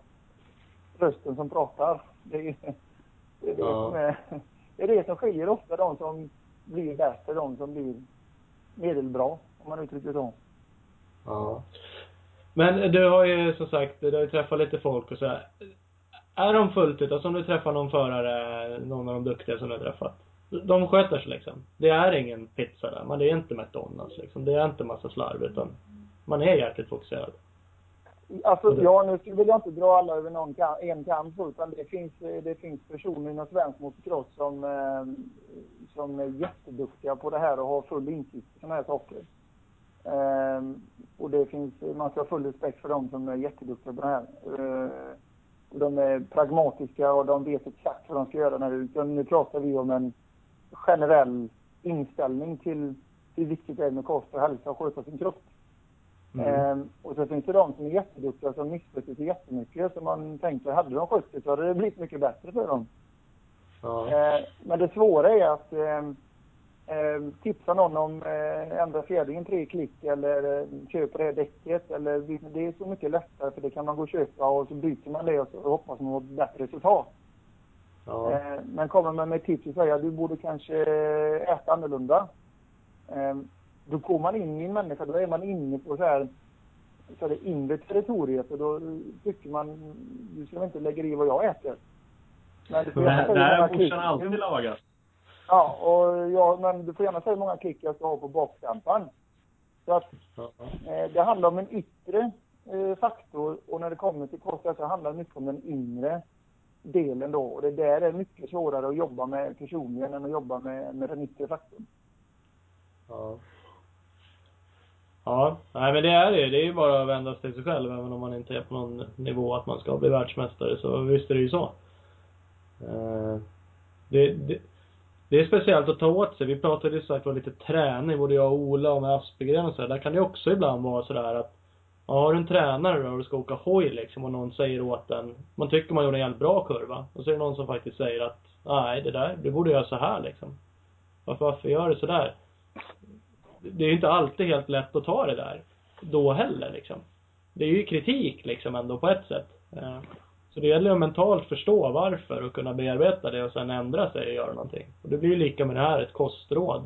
rösten som pratar. Det är det, är det Ja. som är, det är det som skiljer ofta de som blir bäst och de som blir medelbra, om man uttrycker det så. Ja. Men du har ju som sagt, du har ju träffat lite folk och så här. Är de fullt ut, alltså om du träffar någon förare, någon av de duktiga som du har träffat. De sköter sig liksom. Det är ingen pizza där. Man är inte McDonalds liksom. Det är inte massa slarv utan man är jäkligt fokuserad. Alltså, det- ja, nu vill jag inte dra alla över någon kam, en kam utan det finns, det finns personer inom svensk motocross som, eh, som är jätteduktiga på det här och har full insikt i sådana här saker. Eh, och det finns, man ska ha full respekt för dem som är jätteduktiga på det här. Eh, och de är pragmatiska och de vet exakt vad de ska göra. När nu pratar vi om en generell inställning till hur viktigt det är med kost och hälsa och sköta sin kropp. Mm. Ehm, och så finns det de som är jätteduktiga som missköter sig jättemycket. Så man tänker, hade de skött sig så hade det blivit mycket bättre för dem. Ja. Ehm, men det svåra är att ehm, ehm, tipsa någon om eh, ändra fjädringen tre klick eller eh, köpa det här däcket. Eller, det är så mycket lättare för det kan man gå och köpa och så byter man det och så hoppas man på ett bättre resultat. Ja. Eh, Men kommer man med tips och säger att du borde kanske äta annorlunda. Då går man in i en människa, då är man inne på så här, så det inre territoriet och då tycker man, du ska inte lägga i vad jag äter. Men du får gärna säga hur många morsan alltid lagat. Ja, och ja, men du får gärna säga hur många klick jag ska ha på bakstampan. Så att. Eh, Det handlar om en yttre eh, faktor och när det kommer till kost så handlar det mycket om den inre delen då. Och det där är mycket svårare att jobba med personligen än att jobba med, med den yttre faktorn. Ja. Ja, nej men det är det ju. Det är ju bara att vända sig till sig själv även om man inte är på någon nivå att man ska bli världsmästare. Så visst är det ju så. Eh, det, det, det är speciellt att ta åt sig. Vi pratade ju sagt var lite träning, både jag och Ola och med Aspegren och så där. Där kan det också ibland vara sådär att Ja, har du en tränare då och du ska åka hoj liksom och någon säger åt en Man tycker man gjorde en jävligt bra kurva. Och så är det någon som faktiskt säger att Nej, det där, du borde göra så här liksom. Varför, varför gör du så där? Det är ju inte alltid helt lätt att ta det där. Då heller liksom. Det är ju kritik liksom ändå på ett sätt. Eh, så det gäller att mentalt förstå varför och kunna bearbeta det och sen ändra sig och göra någonting. Och det blir ju lika med det här, ett kostråd.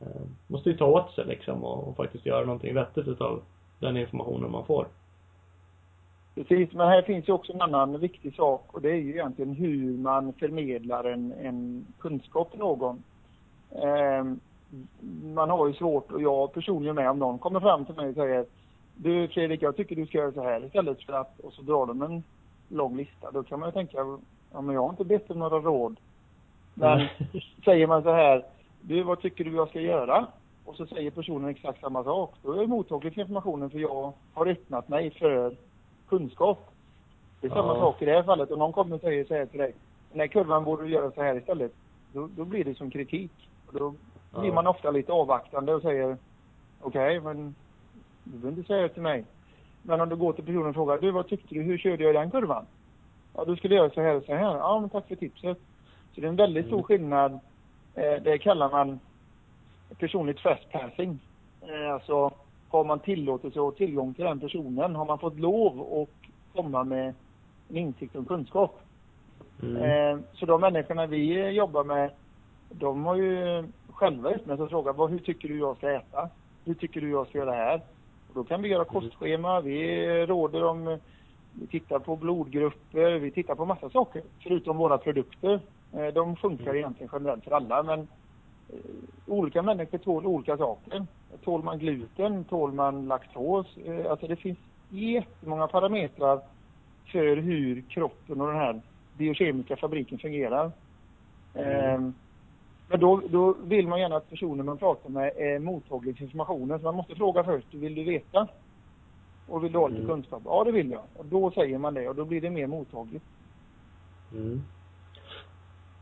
Eh, måste ju ta åt sig liksom och, och faktiskt göra någonting vettigt utav den informationen man får. Precis, men här finns ju också en annan viktig sak och det är ju egentligen hur man förmedlar en, en kunskap till någon. Ehm, man har ju svårt, och jag personligen med, om någon kommer fram till mig och säger Du Fredrik, jag tycker du ska göra så här istället för att, och så drar de en lång lista. Då kan man ju tänka, ja men jag har inte bett om några råd. Men [LAUGHS] säger man så här, du vad tycker du jag ska göra? Och så säger personen exakt samma sak. Då är jag mottaglig för informationen för jag har öppnat mig för kunskap. Det är samma Ja. sak i det här fallet. Om någon kommer och säger så här till dig, den här kurvan borde du göra så här istället. Då, då blir det som kritik. Och då blir Ja. man ofta lite avvaktande och säger, okej, men du behöver inte säga det till mig. Men om du går till personen och frågar, du vad tyckte du, hur körde jag i den kurvan? Ja, du skulle göra så här och så här. Ja, men tack för tipset. Så det är en väldigt stor Mm. skillnad. Eh, det kallar man personlig trespassing. Eh, alltså, har man tillåtelse och tillgång till den personen? Har man fått lov att komma med en insikt och kunskap? Mm. Eh, så de människorna vi jobbar med, de har ju själva öppnat och frågat, vad, hur tycker du jag ska äta? Hur tycker du jag ska göra här? Och då kan vi göra kostschema, vi råder om, vi tittar på blodgrupper, vi tittar på massa saker. Förutom våra produkter. Eh, de funkar egentligen generellt för alla men eh, olika människor tål olika saker. Tål man gluten? Tål man laktos? Eh, alltså det finns jättemånga parametrar för hur kroppen och den här biokemiska fabriken fungerar. Ehm, men då, då vill man gärna att personen man pratar med är mottaglig för informationen. Så man måste fråga först, vill du veta? Och vill du ha lite Mm. kunskap? Ja, det vill jag. Och då säger man det och då blir det mer mottagligt. Mm.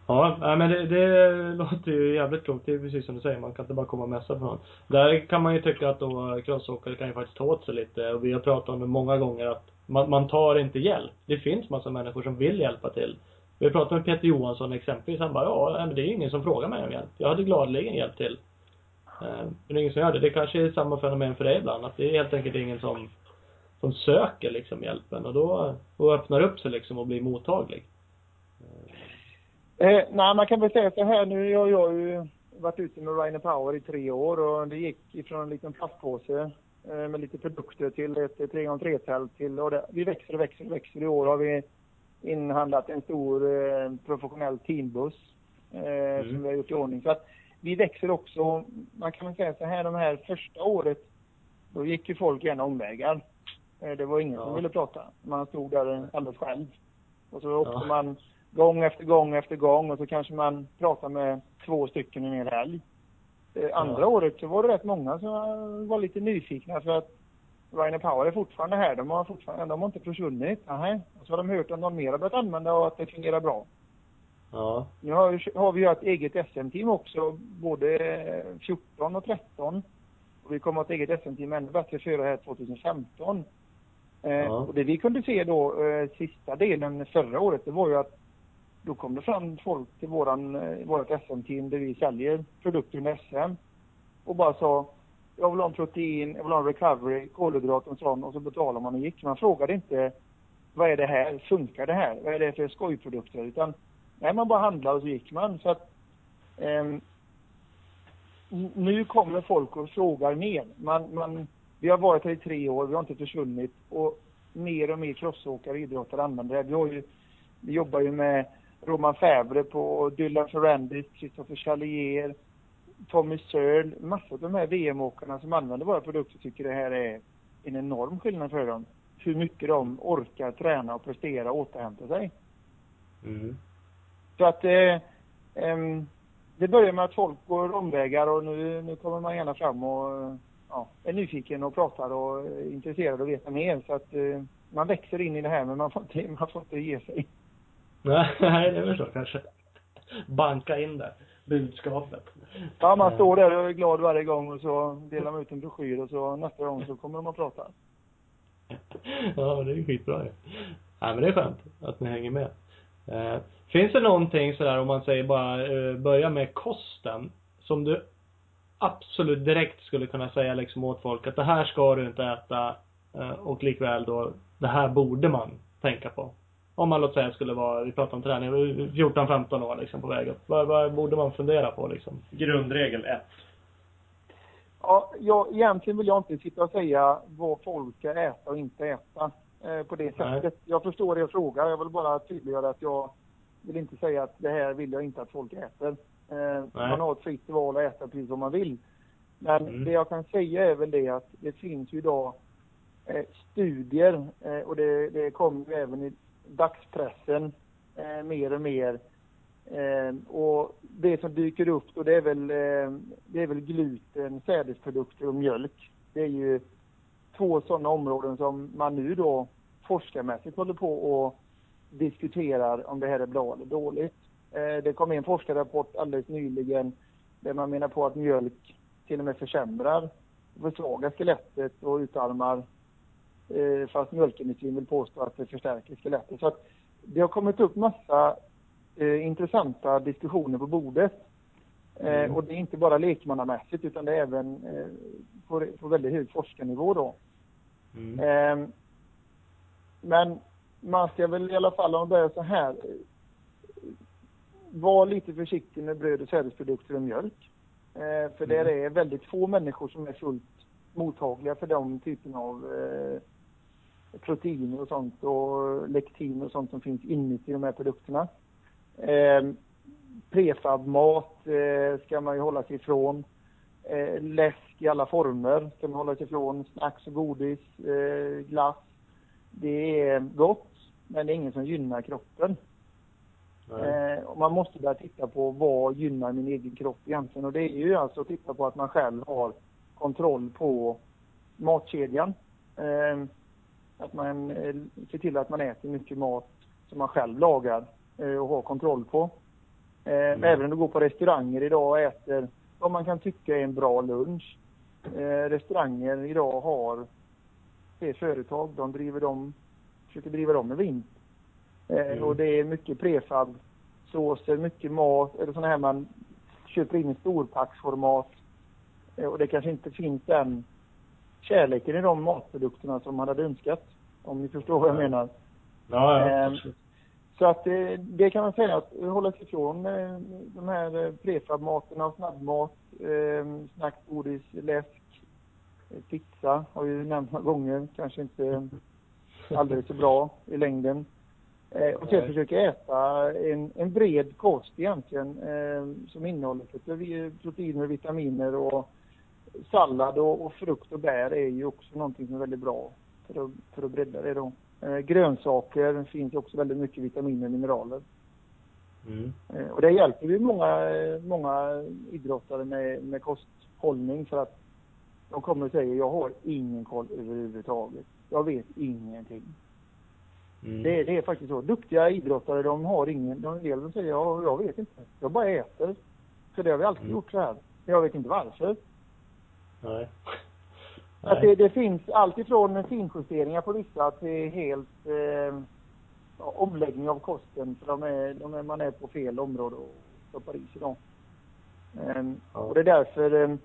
Ja, men det, det låter ju jävligt klokt. Det är precis som du säger, man kan inte bara komma och mässa på någon. Där kan man ju tycka att då crossåkare kan ju faktiskt ta åt sig lite. Och vi har pratat om det många gånger att man, man tar inte hjälp. Det finns massa människor som vill hjälpa till. Vi pratade med Peter Johansson exempelvis. Han bara, ja, men det är ju ingen som frågar mig om hjälp. Jag hade gladeligen hjälpt till. Eh, men det är ingen som gör det. Det kanske är samma fenomen för dig ibland. Att det är helt enkelt ingen som, som söker liksom hjälpen. Och då, och öppnar upp sig liksom och blir mottaglig. Eh, nej, man kan väl säga så här nu. Jag, jag har ju varit ute med Rainer Power i tre år och det gick ifrån en liten plastpåse eh, med lite produkter till ett 3x3-tält till, och det, vi växer och växer och växer. I år har vi inhandlat en stor eh, professionell teambuss eh, mm. som vi har gjort i ordning. Så att vi växer också. Man kan väl säga så här, de här första året, då gick ju folk gärna omvägar. Eh, det var ingen ja. som ville prata. Man stod där alldeles själv. Och så åkte ja. man gång efter gång efter gång och så kanske man pratar med två stycken en hel helg. Eh, andra ja. året så var det rätt många som var lite nyfikna för att Rainer Power är fortfarande här. De har fortfarande, de har inte försvunnit. Nej. Och så har de hört att någon mer har börjat använda och att det fungerar bra. Ja. Nu har, har vi ju ett eget SM-team också, både 14 och 13. Och vi kommer att ha ett eget SM-team ännu bättre för här 2015. Eh, ja. och det vi kunde se då, eh, sista delen förra året, det var ju att då kom det fram folk till våran, eh, vårt SM-team där vi säljer produkter under SM och bara sa jag vill ha en protein, jag vill ha en recovery, kolhydrat och sånt. och så betalar man och gick. Man frågade inte vad är det här, funkar det här, vad är det för skojprodukter utan nej man bara handlade och så gick man. Så att, eh, nu kommer folk och frågar mer. Man, man, vi har varit här i tre år, vi har inte försvunnit och mer och mer crossåkare och idrottare använder det. Vi, har ju, vi jobbar ju med Roman Fäbre på Dylan Ferrandis, Christopher Chalier, Tommy Searle. Massor av de här VM-åkarna som använder våra produkter tycker det här är en enorm skillnad för dem. Hur mycket de orkar träna och prestera och återhämta sig. Mm. Så att eh, eh, det börjar med att folk går omvägar och nu, nu kommer man gärna fram och ja, är nyfiken och pratar och är intresserad och veta mer. Så att eh, man växer in i det här men man får inte, [LAUGHS] man får inte ge sig. Nej, [LAUGHS] det är väl så kanske. Banka in det, budskapet. Ja, man står där och är glad varje gång och så delar man ut en broschyr och så nästa gång så kommer de att prata. [LAUGHS] Ja, det är ju skitbra ju. Ja, men det är skönt att ni hänger med. Eh, finns det någonting sådär om man säger bara eh, börja med kosten som du absolut direkt skulle kunna säga liksom åt folk att det här ska du inte äta eh, och likväl då det här borde man tänka på? Om man låt säga skulle vara, vi pratar om träning, 14-15 år liksom på väg upp. Vad, vad borde man fundera på liksom? Grundregel 1. Ja, jag, egentligen vill jag inte sitta och säga vad folk ska äta och inte äta eh, på det sättet. Nej. Jag förstår er fråga. Jag vill bara tydliggöra att jag vill inte säga att det här vill jag inte att folk äter. Eh, man har ett fritt val att äta precis som man vill. Men mm. det jag kan säga är väl det att det finns ju idag eh, studier eh, och det, det kommer även i dagspressen eh, mer och mer. Eh, och det som dyker upp då det är väl, eh, det är väl gluten, sädesprodukter och mjölk. Det är ju två sådana områden som man nu då forskarmässigt håller på och diskuterar om det här är bra eller dåligt. Eh, det kom en forskarrapport alldeles nyligen där man menar på att mjölk till och med försämrar, försvagar skelettet och utarmar eh, fast mjölkindustrin vill påstå att det förstärker skelettet. Så att det har kommit upp massa eh, intressanta diskussioner på bordet. Eh, mm. Och det är inte bara lekmannamässigt utan det är även eh, på, på väldigt hög forskarnivå då. Mm. Eh, men man ska väl i alla fall, om man börjar så här, var lite försiktig med bröd och sädesprodukter och mjölk. Eh, för mm. där är väldigt få människor som är fullt mottagliga för de typerna av eh, proteiner och sånt och lektin och sånt som finns inuti de här produkterna. Eh, prefabmat eh, ska man ju hålla sig ifrån. Eh, läsk i alla former ska man hålla sig ifrån. Snacks och godis, eh, glass. Det är gott, men det är ingen som gynnar kroppen. Eh, och man måste börja titta på vad gynnar min egen kropp egentligen. Och det är ju alltså att titta på att man själv har kontroll på matkedjan. Eh, att man eh, ser till att man äter mycket mat som man själv lagar eh, och har kontroll på. Mm. Även om du går på restauranger idag och äter vad man kan tycka är en bra lunch. Eh, restauranger idag har det företag, de driver dem, försöker driva dem med vinst. Eh, mm. Och det är mycket prefab såser, mycket mat, eller sådana här man köper in i storpacksformat. Eh, och det kanske inte finns den kärleken i de matprodukterna som man hade önskat. Om ni förstår vad jag menar. Ja, ja. Eh, så att det, det kan man säga att hålla sig ifrån eh, de här prefabmaterna och snabbmat, eh, snackgodis, läsk, pizza har ju nämnt några gånger. Kanske inte alldeles så bra i längden. Eh, och sen försöka äta en, en bred kost egentligen eh, som innehåller proteiner och vitaminer och sallad och, och, frukt och bär är ju också någonting som är väldigt bra för att, för att bredda det då. Eh, grönsaker finns också väldigt mycket vitaminer och mineraler. Mm. Eh, och det hjälper ju många, många idrottare med, med kosthållning för att de kommer och säger jag har ingen koll överhuvudtaget. Jag vet ingenting. Mm. Det, det, är faktiskt så. Duktiga idrottare de har ingen, de, del de säger ja, jag vet inte. Jag bara äter. För det har vi alltid mm. gjort så här. Jag vet inte varför. Nej. Att det, det finns allt ifrån finjusteringar på vissa till helt eh, omläggning av kosten. För de är, de är, man är på fel område och stoppar i sig dem. Ja. Och det är därför um,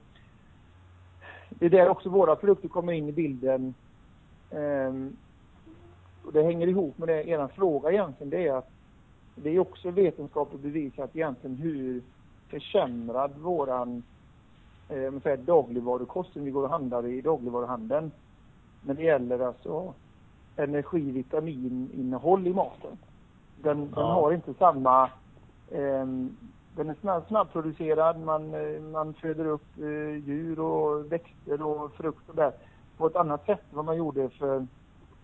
det är där också våra produkter kommer in i bilden. Um, och det hänger ihop med det, er fråga egentligen. Det är att det är också vetenskapligt bevisat egentligen hur försämrad våran eh, dagligvarukost som vi går och handlar i dagligvaruhandeln. När det gäller alltså energi, vitamininnehåll i maten. Den, ja. den har inte samma eh, den är snabb, snabbproducerad, man, eh, man föder upp eh, djur och växter och frukt och där på ett annat sätt än vad man gjorde för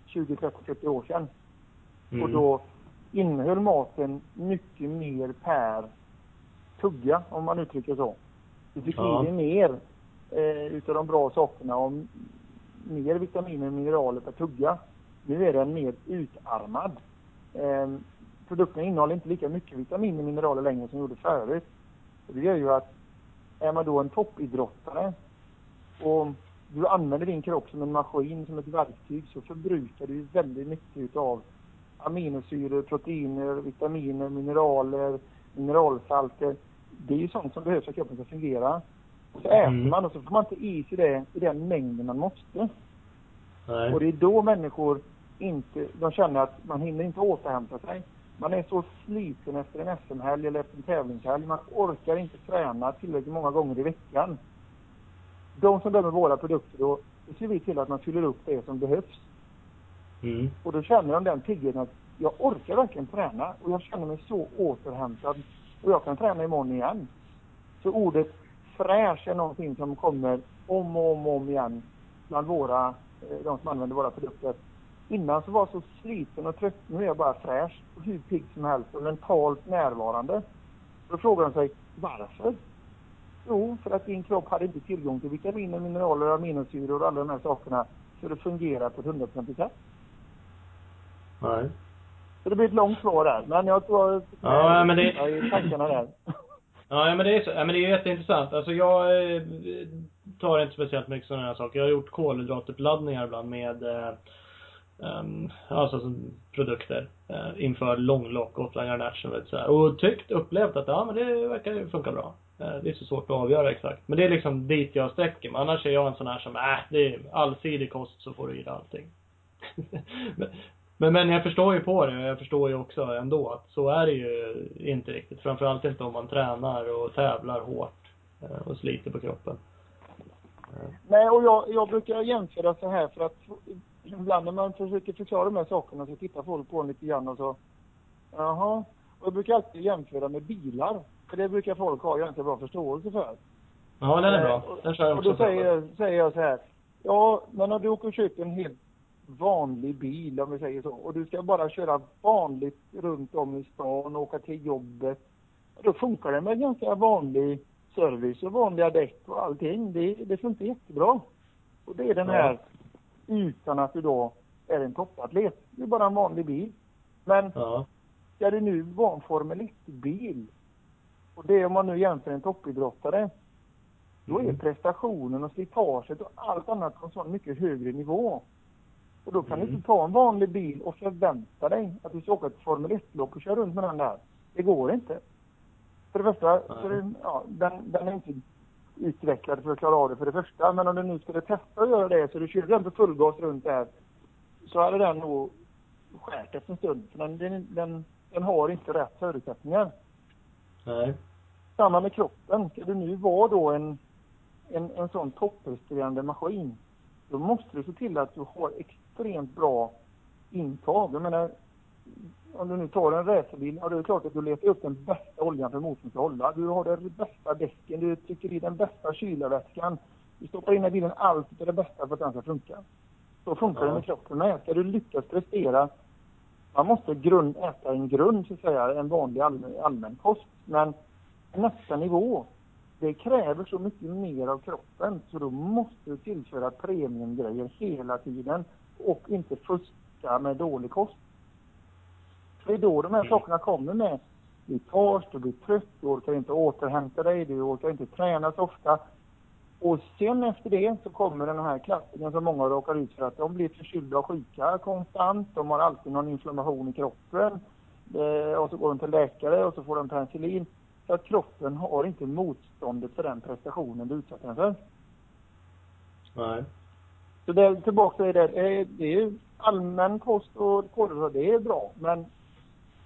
20, 30, 40 år sedan. Mm. Och då innehöll maten mycket mer per tugga, om man uttrycker så. Du fick ja. i dig mer eh, utav de bra sakerna och mer vitaminer och mineraler per tugga. Nu är den mer utarmad. Eh, produkterna innehåller inte lika mycket vitaminer och mineraler längre som gjorde förut. Och det gör ju att är man då en toppidrottare och du använder din kropp som en maskin, som ett verktyg, så förbrukar du väldigt mycket utav aminosyror, proteiner, vitaminer, mineraler, mineralsalter. Det är ju sånt som behövs för att kroppen ska fungera. Så mm. äter man och så får man inte i sig det i den mängden man måste. Nej. Och det är då människor inte, de känner att man hinner inte återhämta sig. Man är så sliten efter en SM-helg eller efter en tävlingshelg. Man orkar inte träna tillräckligt många gånger i veckan. De som dömer våra produkter, då, då ser vi till att man fyller upp det som behövs. Mm. Och då känner de den tryggheten att jag orkar verkligen träna och jag känner mig så återhämtad och jag kan träna imorgon igen. Så ordet fräsch är någonting som kommer om och om och om igen bland våra, eh, de som använder våra produkter. Innan så var jag så sliten och trött. Nu är jag bara fräsch och hur pigg som helst och mentalt närvarande. Då frågar de sig varför? Jo, för att din kropp hade inte tillgång till vitaminer, mineraler, aminosyror och alla de här sakerna för att fungera på ett hundraprocentigt sätt. Nej. Så det blir ett långt svar där. Men jag tror att ja, men det... i tankarna där. Ja, men det är så. Ja, men det är jätteintressant. Alltså jag eh, tar inte speciellt mycket sådana här saker. Jag har gjort kolhydratuppladdningar ibland med eh, Um, alltså som produkter uh, inför långlopp, Gotland International och sådär. Och tyckt, upplevt att ja men det verkar ju funka bra. Uh, det är så svårt att avgöra exakt. Men det är liksom dit jag sträcker mig. Annars är jag en sån här som, äh, det är allsidig kost så får du i dig allting. [LAUGHS] men, men, men jag förstår ju på det och jag förstår ju också ändå att så är det ju inte riktigt. Framförallt inte om man tränar och tävlar hårt uh, och sliter på kroppen. Nej, och jag, jag brukar jämföra så här för att ibland när man försöker förklara de här sakerna så tittar folk på en lite grann och så Jaha. Och jag brukar alltid jämföra med bilar. För det brukar folk ha ganska bra förståelse för. Ja, den är bra. Den kör jag också Och då säger, säger jag så här. Ja, men när du åker och köper en helt vanlig bil, om vi säger så, och du ska bara köra vanligt runt om i stan och åka till jobbet. Då funkar det med ganska vanlig service och vanliga däck och allting. Det, det funkar jättebra. Och det är den här utan att du då är en toppatlet. Det är bara en vanlig bil. Men ja. ska det nu vara en Formel 1-bil Och det om man nu jämför en toppidrottare. Då är Mm. prestationen och slitaget och allt annat på en sån mycket högre nivå. Och då kan Mm. du inte ta en vanlig bil och förvänta dig att du ska åka ett Formel 1-lopp och köra runt med den där. Det går inte. För det första, så är det, ja, den, den är inte utvecklad för att klara av det för det första. Men om du nu skulle testa att göra det så du kör den på full gas runt där. Så hade den nog skärt efter en stund. För den, den, den, den har inte rätt förutsättningar. Nej. Samma med kroppen. Ska du nu vara då en, en, en sån toppresterande maskin. Då måste du se till att du har extremt bra intag. Jag menar, om du nu tar en racerbil, ja det är klart att du letar upp den bästa oljan för motorn ska hålla. Du har de bästa däcken, du trycker i den bästa kylarvätskan. Du stoppar in i bilen allt det bästa för att den ska funka. Så funkar Ja. det med kroppen med. Ska du lyckas prestera, man måste grund, äta en grund så att säga, en vanlig allmän, allmän kost. Men nästa nivå, det kräver så mycket mer av kroppen så då måste du tillföra premiumgrejer hela tiden och inte fuska med dålig kost. För det är då de här Mm. sakerna kommer med slitage, du blir trött, du orkar inte återhämta dig, du orkar inte träna så ofta. Och sen efter det så kommer den här klassiken som många råkar ut för att de blir förkylda och sjuka konstant. De har alltid någon inflammation i kroppen. Eh, och så går de till läkare och så får de penicillin. Så att kroppen har inte motståndet för den prestationen du utsätter den för. Nej. Så det, tillbaka till det. Det är, det är ju allmän kost och kolhydrat, det är bra. Men,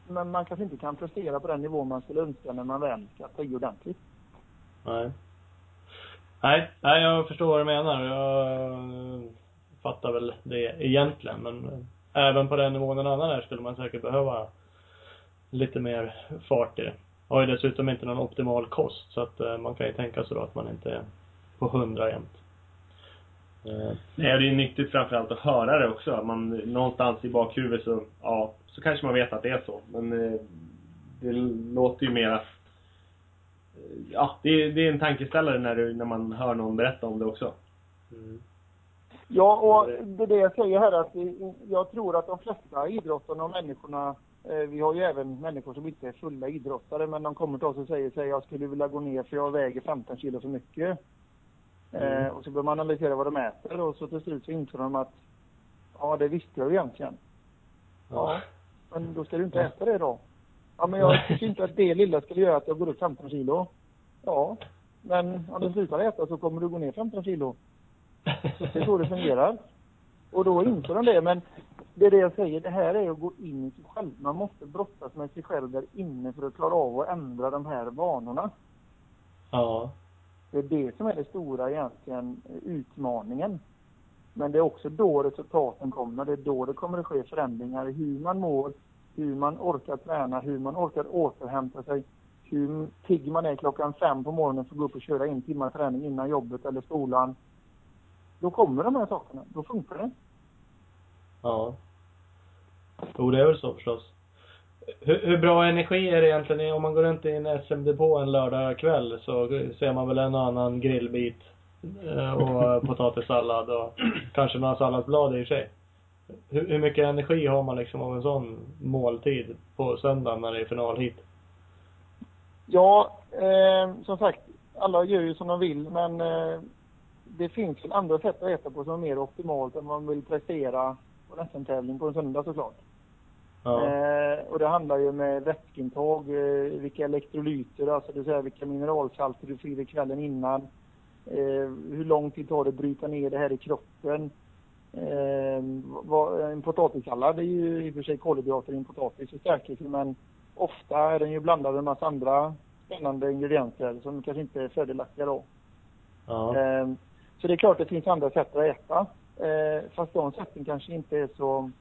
men man kanske inte kan prestera på den nivå man skulle önska när man väl ska ta i ordentligt. Nej. Nej, nej, jag förstår vad du menar. Jag eh, fattar väl det egentligen. Men eh, även på den nivån en annan är skulle man säkert behöva lite mer fart i det. Har ju dessutom inte någon optimal kost så att man kan ju tänka sig då att man inte är på hundra jämt. Eh, Nej, det är nyttigt framförallt att höra det också. Man, någonstans i bakhuvudet så, ja, så kanske man vet att det är så. Men eh, det låter ju mer att eh, Ja, det är, det är en tankeställare när, du, när man hör någon berätta om det också. Mm. Ja, och det är det jag säger här att jag tror att de flesta idrottarna och människorna, vi har ju även människor som inte är fulla idrottare, men de kommer till oss och säger sig jag skulle vilja gå ner för jag väger 15 kilo för mycket. Mm. Eh, och så börjar man analysera vad de äter och så till slut så inser de att ja, det visste jag ju egentligen. Ja, men då ska du inte äta det då. Ja, men jag tycker inte att det lilla skulle göra att jag går upp 15 kilo. Ja, men om du slutar äta så kommer du gå ner 15 kilo. Det är så det fungerar. Och då inser de det. Men det är det jag säger, det här är att gå in i sig själv. Man måste brottas med sig själv där inne för att klara av att ändra de här vanorna. Ja. Det är det som är den stora egentligen, utmaningen. Men det är också då resultaten kommer. Det är då det kommer att ske förändringar i hur man mår, hur man orkar träna, hur man orkar återhämta sig, hur pigg man är klockan fem på morgonen för att gå upp och köra en timme träning innan jobbet eller skolan. Då kommer de här sakerna. Då funkar det. Ja. Jo, det är väl så förstås. Hur, hur bra energi är det egentligen om man går runt i en SM-depå en lördag kväll så ser man väl en och annan grillbit eh, och [LAUGHS] potatissallad och kanske några salladsblad i och för sig. Hur, hur mycket energi har man liksom av en sån måltid på söndagen när det är finalhit? Ja, eh, som sagt, alla gör ju som de vill men eh, det finns väl andra sätt att äta på som är mer optimalt än man vill prestera på en SM-tävling på en söndag såklart. Ja. Eh, och det handlar ju med vätskeintag, eh, vilka elektrolyter, alltså det vill säga vilka mineralsalter du får i dig kvällen innan. Eh, hur lång tid tar det att bryta ner det här i kroppen. Eh, vad, en potatissallad är ju i och för sig kolhydrater i en potatis och stärkelse men ofta är den ju blandad med en massa andra spännande ingredienser som kanske inte är fördelaktiga då. Ja. Eh, Så det är klart det finns andra sätt att äta. Eh, Fast de sätten kanske inte är så,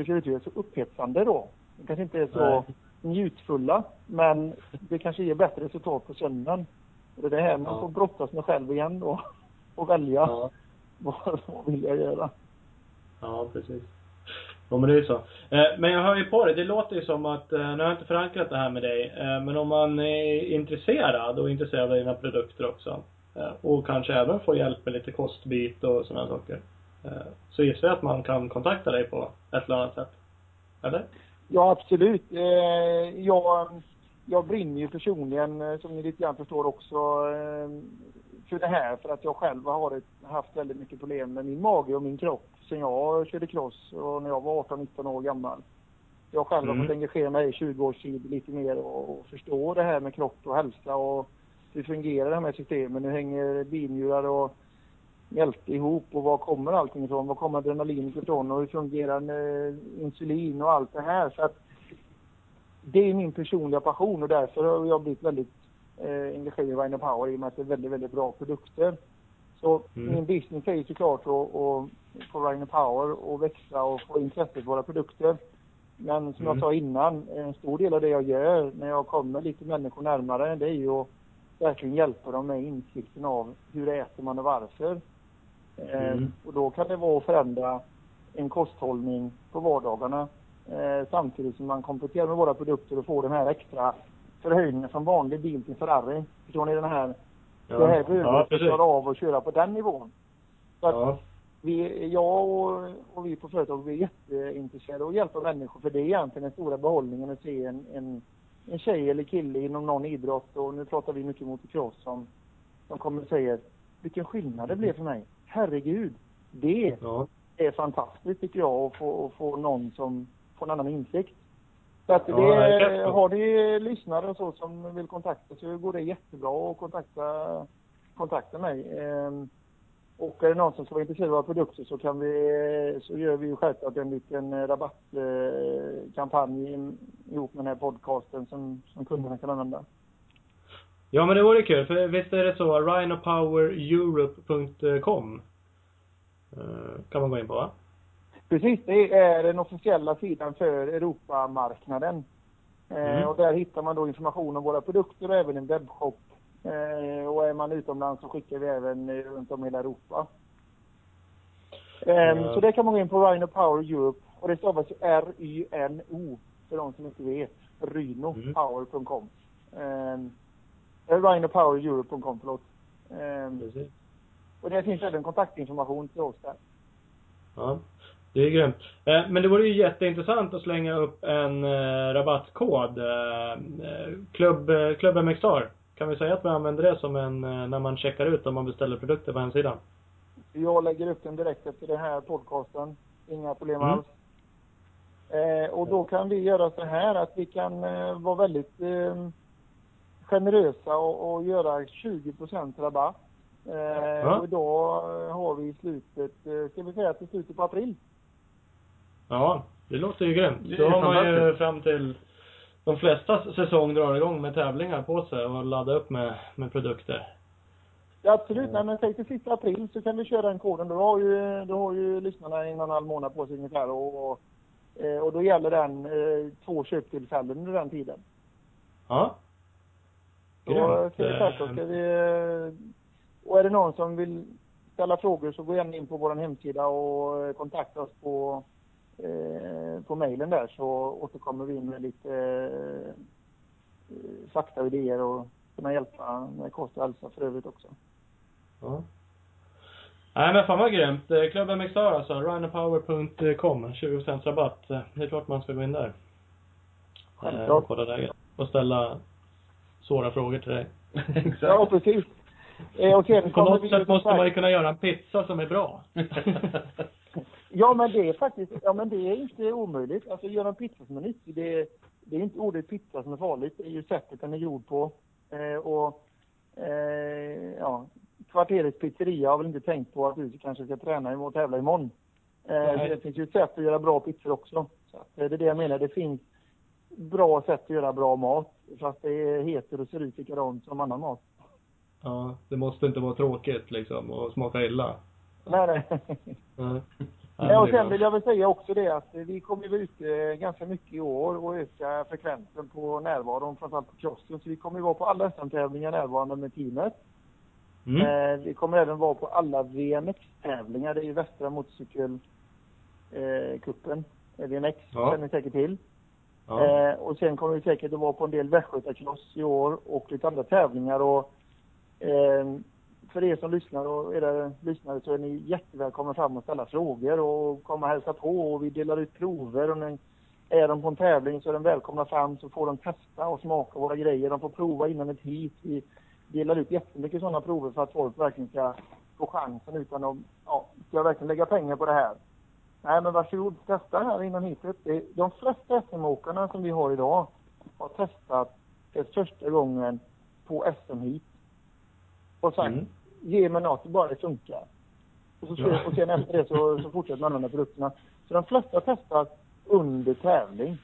uttrycka det, så upphetsande då. De kanske inte är så Nej. njutfulla. Men det kanske ger bättre resultat på. Och det är det här man Ja. får brottas med själv igen då. [LAUGHS] Och välja Ja. [LAUGHS] vad, vad vill jag göra. Ja, precis. Ja, men det är ju så. Eh, Men jag hör ju på det. Det låter ju som att, eh, nu har jag inte förankrat det här med dig, eh, men om man är intresserad och intresserad av dina produkter också, och kanske även får hjälp med lite kostbit och sådana saker, så gissar jag att man kan kontakta dig på ett eller annat sätt. Eller? Ja, absolut. Eh, jag, jag brinner ju personligen, eh, som ni lite grann förstår också, eh, för det här. För att jag själv har haft väldigt mycket problem med min mage och min kropp sen jag körde cross och när jag var 18-19 år gammal. Jag själv har Mm. fått engagera mig i 20 års tid lite mer och, och förstå det här med kropp och hälsa och hur fungerar de här systemen? Hur hänger binjurar och mjälte ihop och var kommer allting ifrån? Var kommer adrenalinet ifrån och hur fungerar eh, insulin och allt det här? Så att det är min personliga passion och därför har jag blivit väldigt eh, engagerad i Rhino Power i och med att det är väldigt, väldigt bra produkter. Så Mm. min business är ju såklart att, att få Rhino Power och växa och få intresse för våra produkter. Men som Mm. jag sa innan, en stor del av det jag gör när jag kommer lite människor närmare, det är ju att verkligen hjälpa dem med insikten av hur äter man och varför. Eh, Mm. och då kan det vara att förändra en kosthållning på vardagarna eh, samtidigt som man kompletterar med våra produkter och får den här extra förhöjningen från vanlig bil till Ferrari. Förstår ni den här? Ja, det här ja behöver precis. klara av att köra på den nivån. Så att Ja. vi, jag och, och vi på företaget är jätteintresserade av att hjälpa människor för det är egentligen den stora behållningen att se en, en, en tjej eller kille inom någon idrott och nu pratar vi mycket motocross som, som kommer och säger vilken skillnad det blev för mig. Herregud, det Ja. är fantastiskt tycker jag att få, att få någon som får en annan insikt. Så att Ja, det, häftigt. har ni lyssnare och så som vill kontakta så går det jättebra att kontakta, kontakta mig. Ehm, och är det någon som ska vara intresserad av produkter så kan vi, så gör vi ju självklart en liten rabattkampanj ihop med den här podcasten som, som kunderna kan använda. Ja men det vore kul, för visst är det så, rhinopowereurope.com eh, kan man gå in på va? Precis, det är den officiella sidan för Europamarknaden. Mm. Eh, och där hittar man då information om våra produkter och även en webbshop. Eh, och är man utomlands så skickar vi även runt om i hela Europa. Ja. Så det kan man gå in på Rhino Power Europe. Och det stavas ju R-Y-N-O för de som inte vet. Mm. Rhinopower.com. Eh, eller Rhinopowereurope.com, förlåt. Eh, Precis. och det finns även kontaktinformation till oss där. Ja. Det är grymt. Eh, men det vore ju jätteintressant att slänga upp en eh, rabattkod. Eh, klubb, Klubb MX Star. Kan vi säga att vi använder det som en, när man checkar ut om man beställer produkter på hemsidan? Jag lägger upp den direkt efter den här podcasten. Inga problem Mm. alls. Eh, och då kan vi göra så här att vi kan eh, vara väldigt eh, generösa och, och göra 20 rabatt. Eh, Ja. Och idag eh, har vi i slutet, eh, ska vi säga till slutet på april. Ja, det låter ju grymt. Då har man ju fram till de flesta säsong drar igång med tävlingar på sig och laddar upp med, med produkter. Ja, absolut, nej, men säg till sista april så kan vi köra den koden. Då har ju, då har ju lyssnarna en och en halv månad på sig ungefär och, och, eh, och då gäller den eh, två köptillfällen under den tiden. Ja. Så ska vi självklart ska vi, eh, och är det någon som vill ställa frågor så gå gärna in på vår hemsida och eh, kontakta oss på, eh, på mejlen där så återkommer vi med lite eh, fakta och idéer och kunna hjälpa med kost och hälsa för övrigt också. Ja. Nej men fan vad grymt. Eh, Klubben Mixar alltså, rhinopower.com, 20% rabatt. Eh, Det är klart man ska gå in där. Eh, Självklart. och kolla läget. Och ställa svåra frågor till dig. [LAUGHS] Exakt. Ja, precis. Eh, och sen På något sätt måste man ju kunna göra en pizza som är bra. [LAUGHS] Ja, men det är faktiskt, ja men det är inte omöjligt. Alltså göra en pizza som är nyttig, det, det är inte ordet pizza som är farligt, det är ju sättet den är gjord på. Eh, och eh, ja, kvarterets pizzeria har väl inte tänkt på att du kanske ska träna och tävla imorgon. Eh, Nej. det finns ju ett sätt att göra bra pizzor också. Så att, eh, det är det jag menar, det finns bra sätt att göra bra mat. Fast det heter och ser ut likadant som annan mat. Ja, det måste inte vara tråkigt liksom och smaka illa. Nej, nej. Nej. [LAUGHS] Ja, och sen vill jag väl säga också det att vi kommer vara ute ganska mycket i år och öka frekvensen på närvaron, framförallt på crossen. Så vi kommer vara på alla SM-tävlingar närvarande med teamet. Mm. Eh, vi kommer även vara på alla VMX-tävlingar. Det är ju Västra motorcykelcupen. Eh, VMX, Ja. känner ni säkert till. Ja. Eh, och sen kommer vi säkert att vara på en del västgötakross i år och lite andra tävlingar. Och, eh, för er som lyssnar och era lyssnare så är ni jättevälkomna fram och ställa frågor och komma och hälsa på och vi delar ut prover och när, är de på en tävling så är de välkomna fram så får de testa och smaka våra grejer. De får prova innan ett hit. Vi delar ut jättemycket sådana prover för att folk verkligen ska få chansen utan att, ja, ska jag verkligen lägga pengar på det här? Nej men varsågod, testa här innan hitet. De flesta SM-åkarna som vi har idag har testat för första gången på SM-hit. Och sagt, mm. ge mig något, bara det funkar. Och, så, ja. och sen efter det så, så fortsätter man använda produkterna. Så de flesta testar under tävling.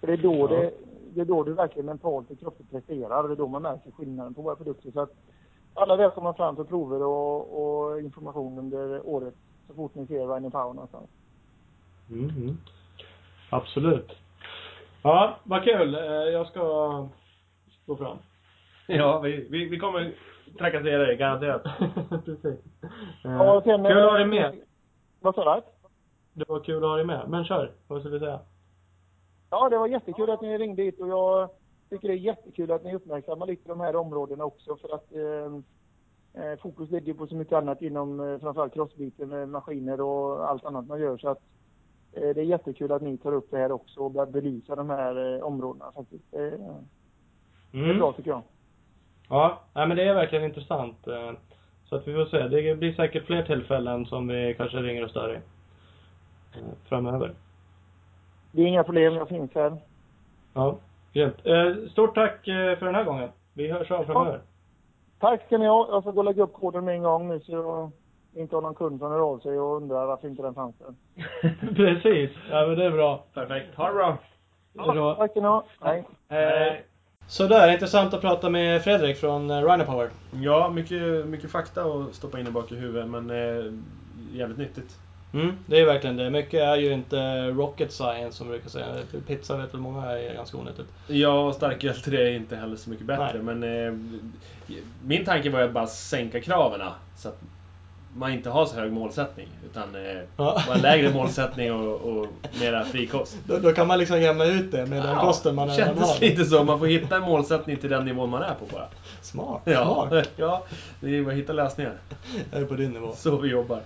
För det är då, ja. det, det är då du verkligen mentalt och kroppsligt presterar. Det är då man märker skillnaden på våra produkter. Så att alla välkomna fram för prover och, och information under året så fort ni ser Rhino Power någonstans. Mm, mm. Absolut. Ja, vad kul. Eh, jag ska gå fram. [LAUGHS] Ja, vi, vi, vi kommer trakassera dig, garanterat. [LAUGHS] Precis. Ja, och sen, kul att ha dig med. Vad sa du? Det var kul att ha dig med. Men kör, vad skulle du säga? Ja, det var jättekul att ni ringde hit och jag tycker det är jättekul att ni uppmärksammar lite de här områdena också för att eh, eh fokus ligger på så mycket annat inom eh, framförallt crossbiten med maskiner och allt annat man gör så att eh, det är jättekul att ni tar upp det här också och börjar belysa de här eh, områdena faktiskt. Eh, mm. Det är bra tycker jag. Ja, nej men det är verkligen intressant. Eh, så att vi får se. Det blir säkert fler tillfällen som vi kanske ringer och stör i. Eh, framöver. Det är inga problem, jag finns här. Ja, grymt. Eh, stort tack för den här gången. Vi hörs av framöver. Ja. Tack ska ni ha. Jag ska gå och lägga upp koden med en gång nu så jag inte har någon kund som hör av sig och undrar varför inte den fanns [LAUGHS] där. Precis. Ja men det är bra. Perfekt. Ha det bra. Ja, tack ska ni ha. Hej. Hej. Sådär, intressant att prata med Fredrik från Rhino Power. Ja, mycket, mycket fakta att stoppa in i bak i huvudet men eh, jävligt nyttigt. Mm, det är verkligen det. Mycket är ju inte rocket science som brukar säga. Pizza vet väl många är ganska onyttigt. Ja, starköl till det är inte heller så mycket bättre. Nej. Men eh, min tanke var ju att bara sänka kraven så att man inte har så hög målsättning. Utan eh, ja. bara en lägre målsättning och, och mera frikost. Då, då, kan man liksom jämna ut det med ja, den kosten man redan har. kändes lite så. Man får hitta en målsättning till den nivån man är på bara. Smart. Ja, smart. [LAUGHS] ja det är bara att hitta lösningar. Jag är på din nivå. Så vi jobbar.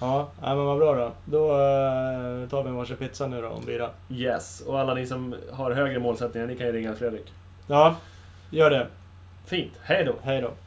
Ja, men vad bra då. Då uh, tar vi en varsin pizza nu då om bira. Yes, och alla ni som har högre målsättningar, ni kan ju ringa Fredrik. Ja, gör det. Fint. Hej då. Hej då.